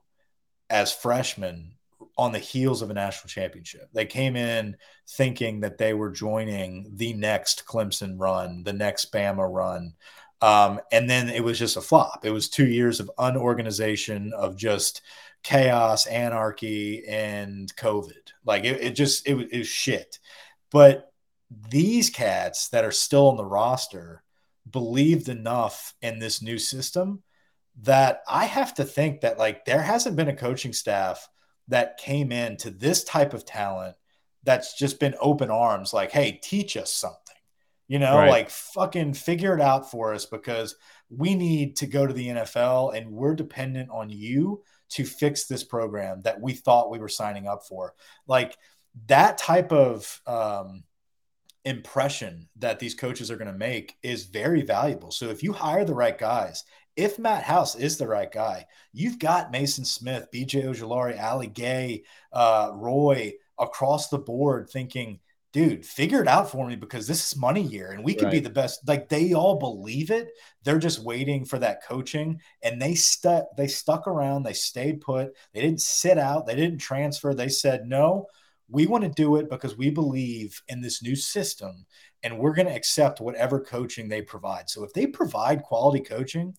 as freshmen on the heels of a national championship. They came in thinking that they were joining the next Clemson run, the next Bama run. Um, and then it was just a flop. It was two years of unorganization, of just chaos, anarchy, and COVID. Like it, it just it, it was shit. But these cats that are still on the roster believed enough in this new system that I have to think that like there hasn't been a coaching staff that came in to this type of talent that's just been open arms like hey teach us something you know right. like fucking figure it out for us because we need to go to the NFL and we're dependent on you to fix this program that we thought we were signing up for like that type of um, impression that these coaches are going to make is very valuable. So if you hire the right guys, if Matt House is the right guy, you've got Maason Smith, BJ Ojulari, Ali Gaye, uh, Roy across the board thinking, dude, figure it out for me because this is money year and we could right. be the best. Like they all believe it. They're just waiting for that coaching and they stuck they stuck around, they stayed put, they didn't sit out, they didn't transfer. They said, no, we want to do it because we believe in this new system and we're going to accept whatever coaching they provide. So if they provide quality coaching,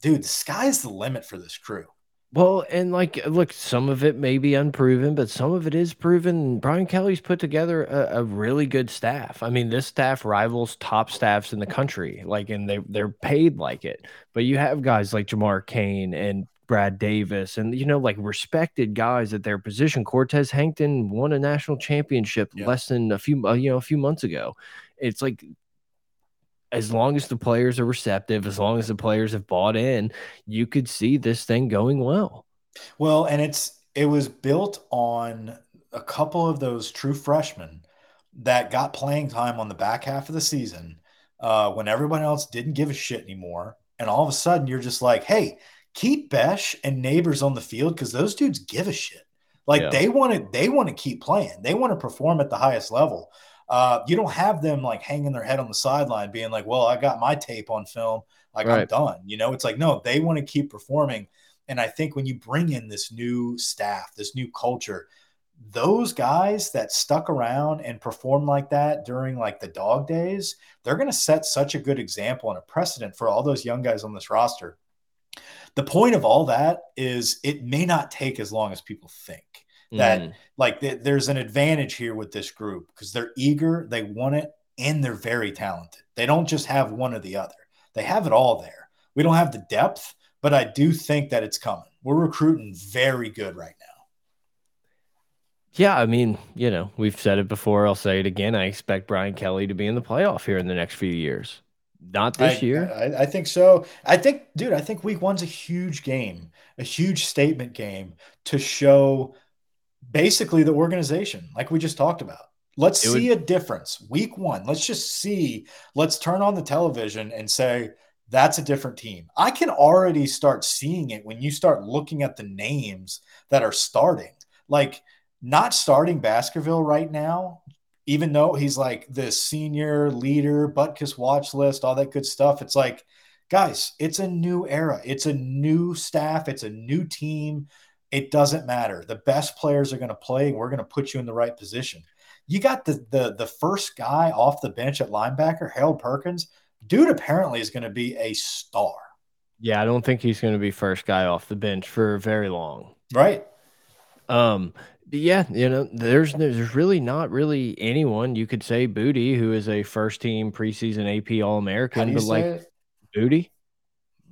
dude, the sky's the limit for this crew. Well, and like, look, some of it may be unproven, but some of it is proven. Brian Kelly's put together a, a, really good staff. I mean, this staff rivals top staffs in the country. Like, and they they're paid like it. But you have guys like Jamar Cain and Brad Davis, and you know, like respected guys at their position. Cortez Hankton won a national championship yeah. less than a few, uh, you know, a few months ago. It's like as long as the players are receptive, as long as the players have bought in, you could see this thing going well. Well, and it's it was built on a couple of those true freshmen that got playing time on the back half of the season uh, when everyone else didn't give a shit anymore. And all of a sudden, you're just like, hey, keep Besh and Neighbors on the field because those dudes give a shit. Like yeah. they want to, they want to keep playing. They want to perform at the highest level. Uh, you don't have them like hanging their head on the sideline, being like, "Well, I got my tape on film, like right. I'm done." You know, it's like no, they want to keep performing. And I think when you bring in this new staff, this new culture, those guys that stuck around and performed like that during like the dog days, they're going to set such a good example and a precedent for all those young guys on this roster. The point of all that is it may not take as long as people think that mm. like th- there's an advantage here with this group because they're eager, they want it, and they're very talented. They don't just have one or the other. They have it all there. We don't have the depth, but I do think that it's coming. We're recruiting very good right now. Yeah, I mean, you know, we've said it before. I'll say it again. I expect Brian Kelly to be in the playoff here in the next few years. Not this I, year. I, I, think so. I think, dude, I think week one's a huge game, a huge statement game to show basically the organization, like we just talked about. Let's it see would... a difference. Week one, let's just see. Let's turn on the television and say, that's a different team. I can already start seeing it when you start looking at the names that are starting. Like, not starting Baskerville right now, even though he's like the senior leader, Butkus watch list, all that good stuff. It's like, guys, it's a new era. It's a new staff. It's a new team. It doesn't matter. The best players are going to play, and we're going to put you in the right position. You got the the the first guy off the bench at linebacker, Harold Perkins. Dude apparently is going to be a star. Yeah, I don't think he's going to be first guy off the bench for very long. Right. Um. Yeah, you know, there's there's really not really anyone you could say Boutte who is a first team preseason AP All American, but like it? Booty,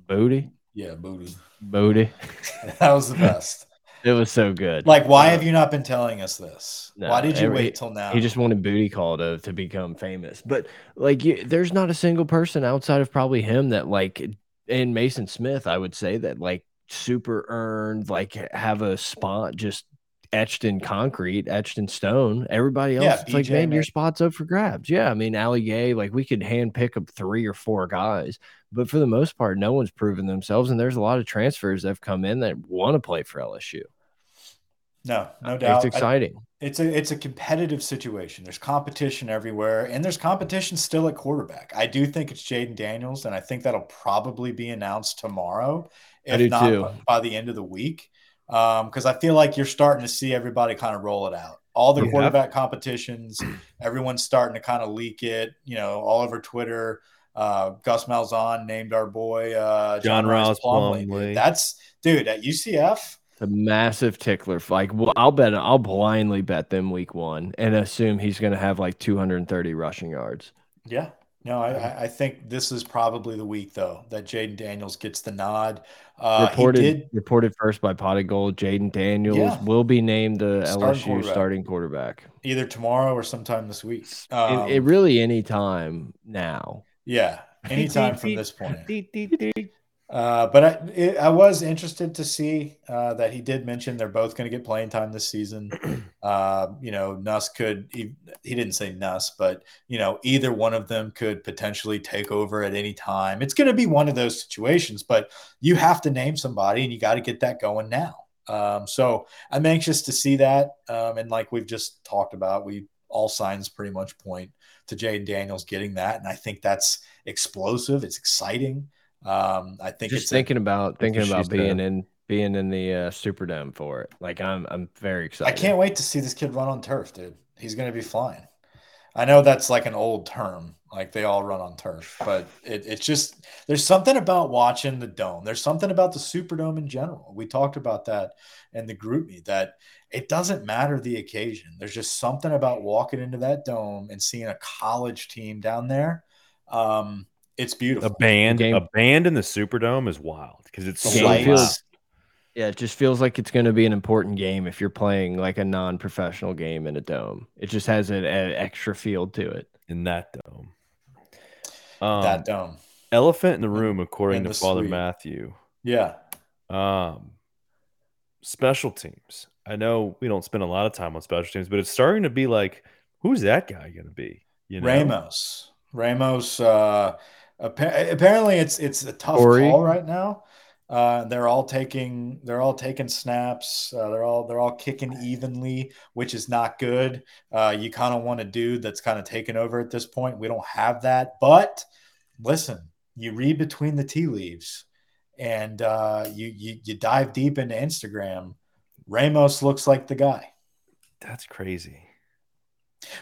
Booty, yeah, Booty, Booty. *laughs* that was the best. It was so good. Like, why have you not been telling us this? No, why did you every, wait till now? He just wanted booty call to to become famous. But like, you, there's not a single person outside of probably him that like, and Maason Smith, I would say that like super earned, like have a spot just etched in concrete, etched in stone. Everybody else, yeah, it's BJ, like, man, man, your spot's up for grabs. Yeah, I mean, Ali Gaye, like we could hand pick up three or four guys, but for the most part, no one's proven themselves. And there's a lot of transfers that have come in that want to play for LSU. No, no doubt. It's exciting. I, it's a it's a competitive situation. There's competition everywhere, and there's competition still at quarterback. I do think it's Jayden Daniels, and I think that'll probably be announced tomorrow, if not too. by the end of the week. Because um, I feel like you're starting to see everybody kind of roll it out. All the yeah. quarterback competitions, everyone's starting to kind of leak it. You know, all over Twitter. Uh, Gus Malzahn named our boy uh, John, John Rhys Plumlee. Plumlee. That's dude at UCF. A massive tickler. Like, well, I'll bet, I'll blindly bet them week one and assume he's going to have like 230 rushing yards. Yeah. No, I, I think this is probably the week though that Jayden Daniels gets the nod. Uh, reported did, reported first by Pot of Gold. Jayden Daniels yeah. will be named the starting LSU quarterback. starting quarterback either tomorrow or sometime this week. Um, it, it really any time now. Yeah, *laughs* anytime from this point. Uh, but I, it, I was interested to see uh, that he did mention they're both going to get playing time this season. *clears throat* Uh, you know, Nuss could, he, he, didn't say Nuss, but, you know, either one of them could potentially take over at any time. It's going to be one of those situations, but you have to name somebody and you got to get that going now. Um, so I'm anxious to see that. Um, and like we've just talked about, we all signs pretty much point to Jayden Daniels getting that. And I think that's explosive. It's exciting. Um, I think just thinking a, about thinking about being in being in the uh, Superdome for it. Like I'm I'm very excited. I can't wait to see this kid run on turf, dude. He's going to be flying. I know that's like an old term, like they all run on turf, but it, it's just there's something about watching the dome. There's something about the Superdome in general. We talked about that in the GroupMe that it doesn't matter the occasion. There's just something about walking into that dome and seeing a college team down there. Um, it's beautiful. A band, Game- a band in the Superdome is wild because it's so Game feels- Yeah, it just feels like it's going to be an important game if you're playing like a non-professional game in a dome. It just has an, an extra feel to it. in that dome. Um, that dome. elephant in the room, according and to Father suite. Matthew. Yeah. Um, special teams. I know we don't spend a lot of time on special teams, but it's starting to be like, who's that guy going to be? You know, Ramos. Ramos. Uh, appa- apparently, it's it's a tough Corey. call right now. Uh, they're all taking they're all taking snaps. Uh, they're all they're all kicking evenly, which is not good. Uh, you kind of want a dude that's kind of taken over at this point. We don't have that, but listen, you read between the tea leaves, and uh, you, you you dive deep into Instagram. Ramos looks like the guy. That's crazy.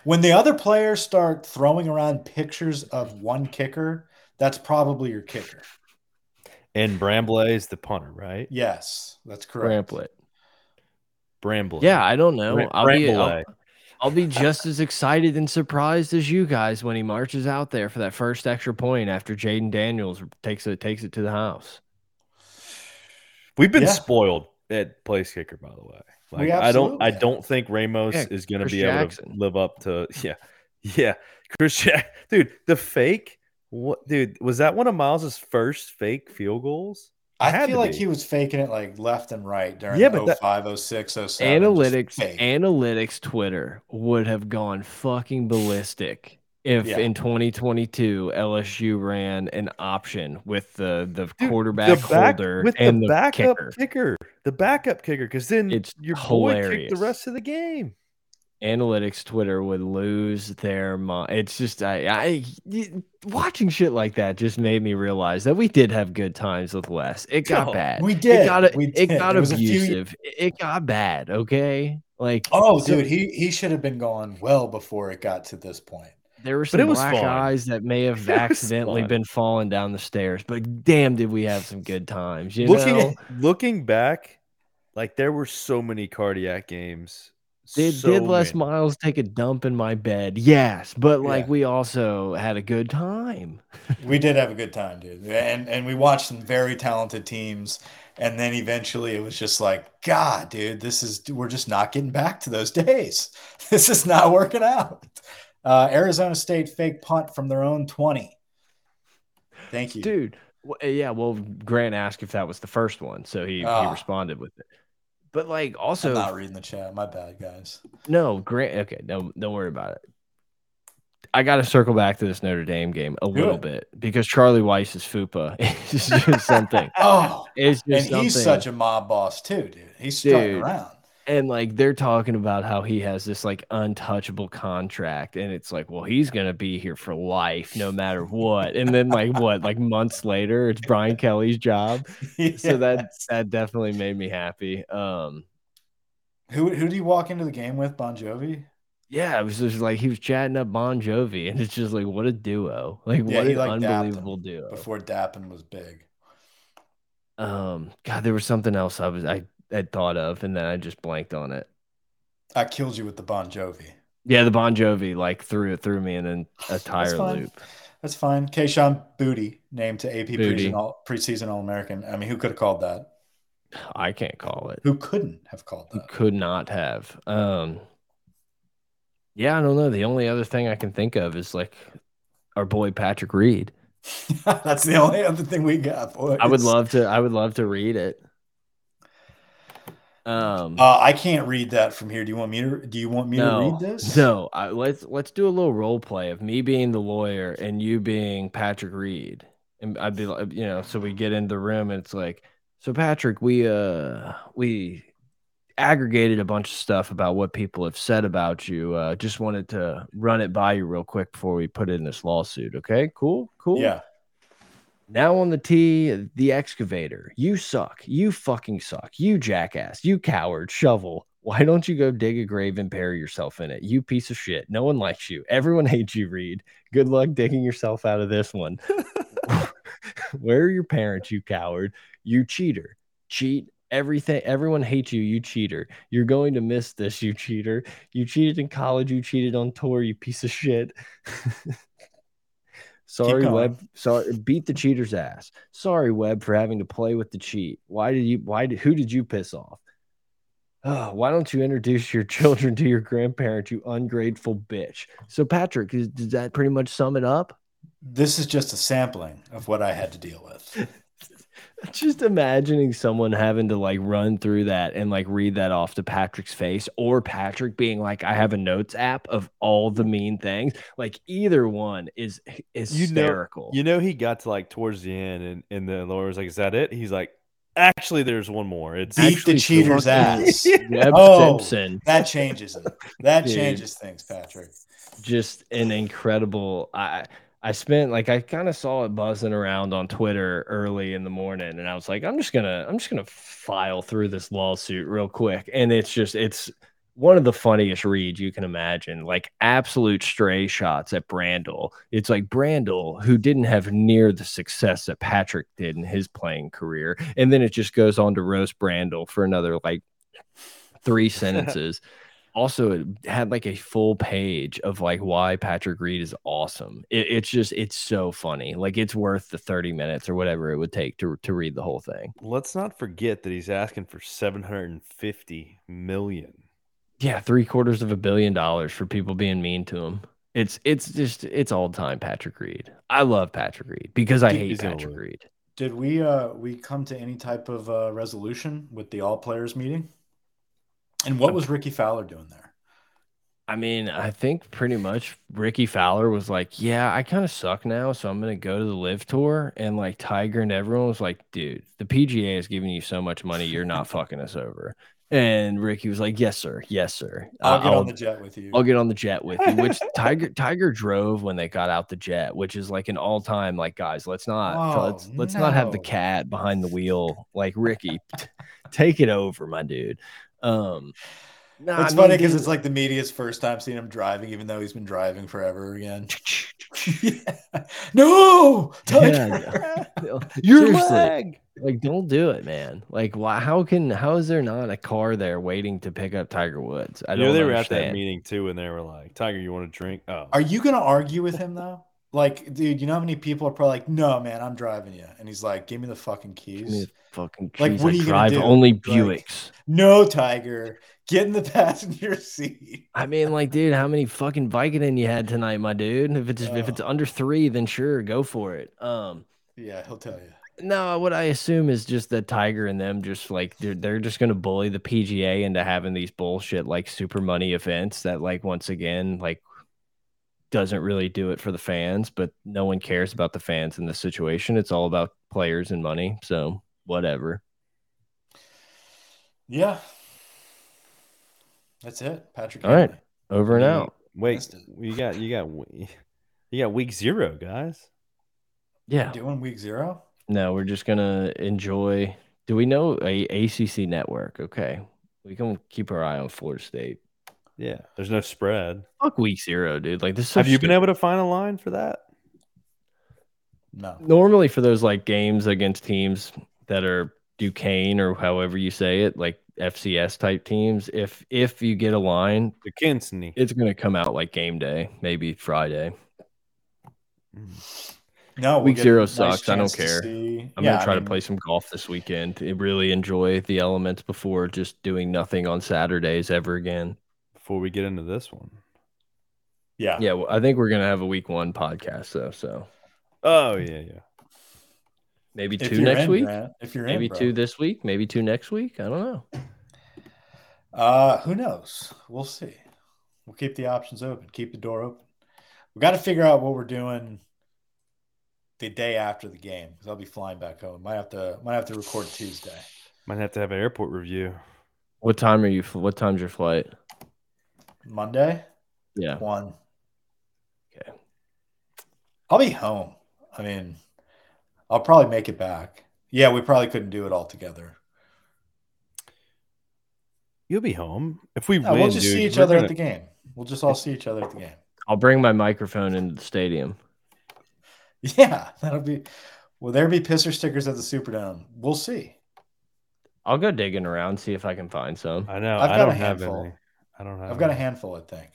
When the other players start throwing around pictures of one kicker, that's probably your kicker. And Bramblett is the punter, right? Yes, that's correct. Ramplet. Bramblett. Yeah, I don't know. Bra- I'll be, I'll, I'll be just as excited and surprised as you guys when he marches out there for that first extra point after Jayden Daniels takes it takes it to the house. We've been Yeah. spoiled at place kicker, by the way. Oh, like I don't, I don't think Ramos Yeah, is going to Chris be able Jackson. to live up to. *laughs* Yeah, yeah, Chris, Jack, dude, the fake. What, dude? Was that one of Miles's first fake field goals? I Had feel like be. he was faking it like left and right during Yeah, the but that- 05, 06, 07. Analytics, analytics, Twitter would have gone fucking ballistic if Yeah. in 2022 LSU ran an option with the the Dude, quarterback the back, holder with and the the, backup kicker. kicker. the backup kicker, because then It's your boy kicked hilarious. the rest of the game. analytics Twitter would lose their mind. It's just I, watching shit like that just made me realize that we did have good times with Wes. It got Oh, bad. we did. It did. got We it got There was a few- abusive. It got bad. Okay, like Oh, dude, he, he should have been gone well before it got to this point. There were some it black fun. eyes that may *laughs* have accidentally been falling down the stairs, but damn, did we have some good times? You looking know, looking back, like there were so many cardiac games. did so did Les many. Miles take a dump in my bed? Yes, but like Yeah. we also had a good time. We did *laughs* have a good time, dude. And and we watched some very talented teams. And then eventually it was just like, God, dude, this is we're just not getting back to those days. *laughs* This is not working out. Uh, Arizona State fake punt from their own 20. Thank you. dude. w- uh, Yeah, well, Grant asked if that was the first one, so he he Ah. responded with it. But like, also. I'm not reading the chat. My bad, guys. no, Grant. Okay, no, don't worry about it. I got to circle back to this Notre Dame game a little bit because Charlie Weis's fupa *laughs* is just something. *laughs* Oh, It's and just he's such a mob boss too, dude. He's strutting around. And like they're talking about how he has this like untouchable contract and it's like well he's gonna be here for life no matter what. And then like what like months later it's brian kelly's job? *laughs* So that that definitely made me happy um. Who who do you walk into the game with, Bon Jovi? yeah it was just like he was chatting up bon jovi and it's just like what a duo. Like Yeah, what an like, unbelievable duo. Before Dappin was big. um god there was something else i was i had thought of and then i just blanked on it I killed you with the Bon Jovi. yeah the bon jovi like threw it through me in an, *sighs* a tire loop That's fine. Kayshon Boutte named to AP Booty. preseason all, American. I mean, who could have called that? i can't call it Who couldn't have called Who that? could not have. Um, yeah, I don't know. The only other thing I can think of is like our boy Patrick Reed. *laughs* That's the only other thing we got. Boys. I would love to. I would love to read it. Um, Uh, I can't read that from here. Do you want me to? Do you want me to read this? no. I, let's let's do a little role play of me being the lawyer and you being Patrick Reed, and I'd be like, you know, so we get in the room and it's like, so Patrick, we uh we aggregated a bunch of stuff about what people have said about you. Uh, just wanted to run it by you real quick before we put it in this lawsuit. Okay, cool, cool. Yeah. Now on the tee, the excavator. You suck. You fucking suck. You jackass. You coward. Shovel. Why don't you go dig a grave and bury yourself in it? You piece of shit. No one likes you. Everyone *laughs* hates you, Reed. Good luck digging yourself out of this one. *laughs* *laughs* Where are your parents, you coward? You cheater. Cheat everything. Everyone hates you, you cheater. You're going to miss this, you cheater. You cheated in college. You cheated on tour, you piece of shit. Sorry, going. Webb. Sorry, beat the cheater's ass. Sorry, Webb, for having to play with the cheat. Why did you? Why did? Who did you piss off? Oh, why don't you introduce your *laughs* children to your grandparents, you ungrateful bitch? So, Patrick, is, does that pretty much sum it up? This is just a sampling of what I had to deal with. *laughs* Just imagining someone having to like run through that and like read that off to Patrick's face, or Patrick being like, "I have a notes app of all the mean things." Like either one is You know, hysterical. you know, he got to like towards the end, and and the lawyer was like, "Is that it?" He's like, "Actually, there's one more. It's Beat the cheater's ass. *laughs* Webb Oh. Simpson. That changes it. That Dude. changes things, Patrick. just an incredible i i spent like i kind of saw it buzzing around on twitter early in the morning and i was like i'm just gonna i'm just gonna file through this lawsuit real quick. And it's just it's one of the funniest reads you can imagine like absolute stray shots at brandel. It's like brandel who didn't have near the success that patrick did in his playing career and then it just goes on to roast brandel for another like three *laughs* sentences also it had like a full page of like why Patrick Reed is awesome. It, it's just it's so funny. Like it's worth the 30 minutes or whatever it would take to to read the whole thing. Let's not forget that he's asking for 750 million. Yeah, three quarters of a billion dollars for people being mean to him. It's it's just it's all time Patrick Reed. I love Patrick Reed because I hate he's Patrick. Reed. Did we uh we come to any type of uh, resolution with the all players meeting? And what was Rickie Fowler doing there? I mean, I think pretty much Rickie Fowler was like, "Yeah, I kind of suck now, so I'm gonna go to the LIV Tour." And like Tiger and everyone was like, "Dude, the PGA is giving you so much money, you're not *laughs* fucking us over." And Rickie was like, "Yes, sir. Yes, sir. I'll get on the jet with you. I'll get on the jet with you." Which *laughs* Tiger Tiger drove when they got out the jet, which is like an all time like, guys, let's not Oh, let's let's not have the cat behind the wheel. Like Rickie, take it over, my dude. Um, no, it's I funny because it's like the media's first time seeing him driving, even though he's been driving forever again. *laughs* Yeah. *laughs* No, Tiger. Yeah, Your Seriously. leg. like don't do it, man. Like, why? How can? How is there not a car there waiting to pick up Tiger Woods? I You don't know, they were at that meeting too, and they were like, "Tiger, you want to drink?" Oh, Are you gonna argue with him though? Like, dude, you know how many people are probably like, "No, man, I'm driving you," and he's like, "Give me the fucking Give me keys." Fucking Like, what are you gonna drive do? only Like- Buicks. No, Tiger, get in the *laughs* passenger seat. I mean, like, dude, how many fucking Vicodin you had tonight, my dude? If it's if it's Oh. under three, then sure, go for it. Um, Yeah, he'll tell you. no, what I assume is just that Tiger and them just like they're they're just gonna bully the PGA into having these bullshit like super money events that like once again like doesn't really do it for the fans, but no one cares about the fans in this situation. It's all about players and money. So whatever. Yeah, that's it, Patrick. All right. Henry. Over and out. Wait, you got you got you got week zero, guys. Yeah. Doing week zero. No, we're just gonna enjoy. Do we know a ACC network? Okay, we can keep our eye on Florida State. Yeah, there's no spread. Fuck week zero, dude. Like this. Is so Have you been able to find a line for that? No. normally for those like games against teams that are Duquesne or however you say it, like FCS type teams? If if you get a line, The Kinsney. it's gonna come out like game day, maybe Friday. No. we'll Week zero nice sucks. I don't care. I'm Yeah, gonna I try to play some golf this weekend. to really enjoy the elements before just doing nothing on Saturdays ever again. Before we get into this one. Yeah. Yeah, well, I think we're gonna have a week one podcast though, so Oh yeah, yeah. Maybe If two next in, week, Grant, if you're maybe in, bro. two this week, maybe two next week. I don't know. Uh, who knows? We'll see. We'll keep the options open. Keep the door open. We got to figure out what we're doing the day after the game because I'll be flying back home. Might have to might have to record Tuesday. Might have to have an airport review. What time are you? What time's your flight? Monday, Yeah. one. Okay. I'll be home. I mean, I'll probably make it back. Yeah, we probably couldn't do it all together. You'll be home if we No, win. we'll just dude, see each other gonna- at the game. We'll just all see each other at the game. I'll bring my microphone into the stadium. *laughs* Yeah, that'll be. Will there be pisser stickers at the Superdome? We'll see. I'll go digging around, see if I can find some. I know. I've I got don't a have handful. any. I don't have. I've got a handful, I think.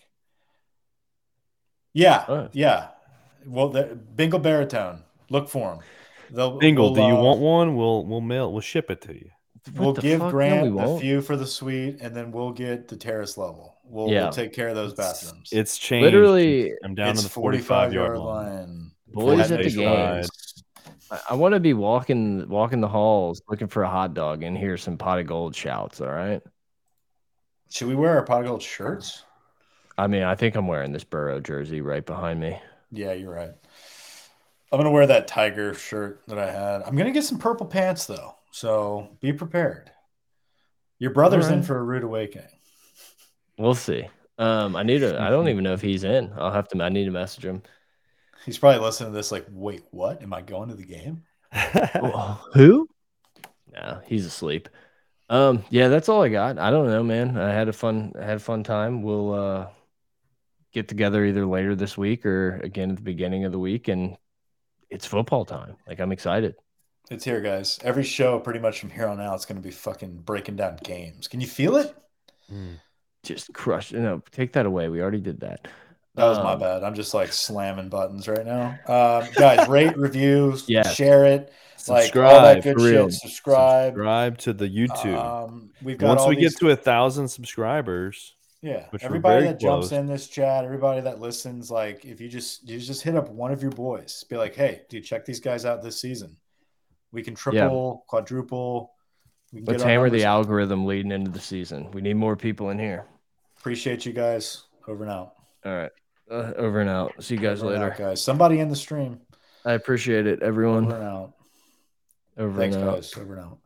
Yeah, Oh. yeah. Well, the, Bingle Baritone. Look for them. They'll, Bingle, we'll, do you uh, want one? We'll we'll mail. We'll ship it to you. We'll give fuck? No, Grant we the won't. few for the suite, and then we'll get the terrace level. We'll, Yeah. we'll take care of those bathrooms. It's changed. Literally, I'm down it's to the 45 yard line. line. Boys at the base game. I, I want to be walking walking the halls looking for a hot dog and hear some pot of gold shouts. All right. Should we wear our pot of gold shirts? I mean, I think I'm wearing this Burrow jersey right behind me. Yeah, you're right. I'm gonna wear that tiger shirt that I had. I'm gonna get some purple pants though, so be prepared. Your brother's in for a rude awakening. We'll see. Um, I need to. I don't even know if he's in. I'll have to. I need to message him. He's probably listening to this like, wait, what? Am I going to the game? *laughs* Who? No, he's asleep. Um, yeah, that's all I got. I don't know, man. I had a fun. I had a fun time. We'll uh get together either later this week or again at the beginning of the week, and it's football time. Like I'm excited. It's here, guys. Every show, pretty much from here on out, it's going to be fucking breaking down games. Can you feel it? Mm. Just crush. No, take that away. We already did that. That was my Um, bad. I'm just like slamming buttons right now. Um, guys, *laughs* rate, review, Yeah. share it, like Subscribe all that good shit. Subscribe. Subscribe to the YouTube. Um, we've got Once we these- get to a thousand subscribers, Yeah, which everybody very that jumps close. in this chat, everybody that listens, like if you just you just hit up one of your boys, be like, "Hey, dude, check these guys out this season. We can triple, quadruple. We can Let's hammer the algorithm leading into the season. We need more people in here. Appreciate you guys. Over and out. All right. Uh, over and out. See you guys Over later. out, guys. Somebody in the stream. I appreciate it, Over everyone. and out. Over Thanks, and out. guys. Over and out.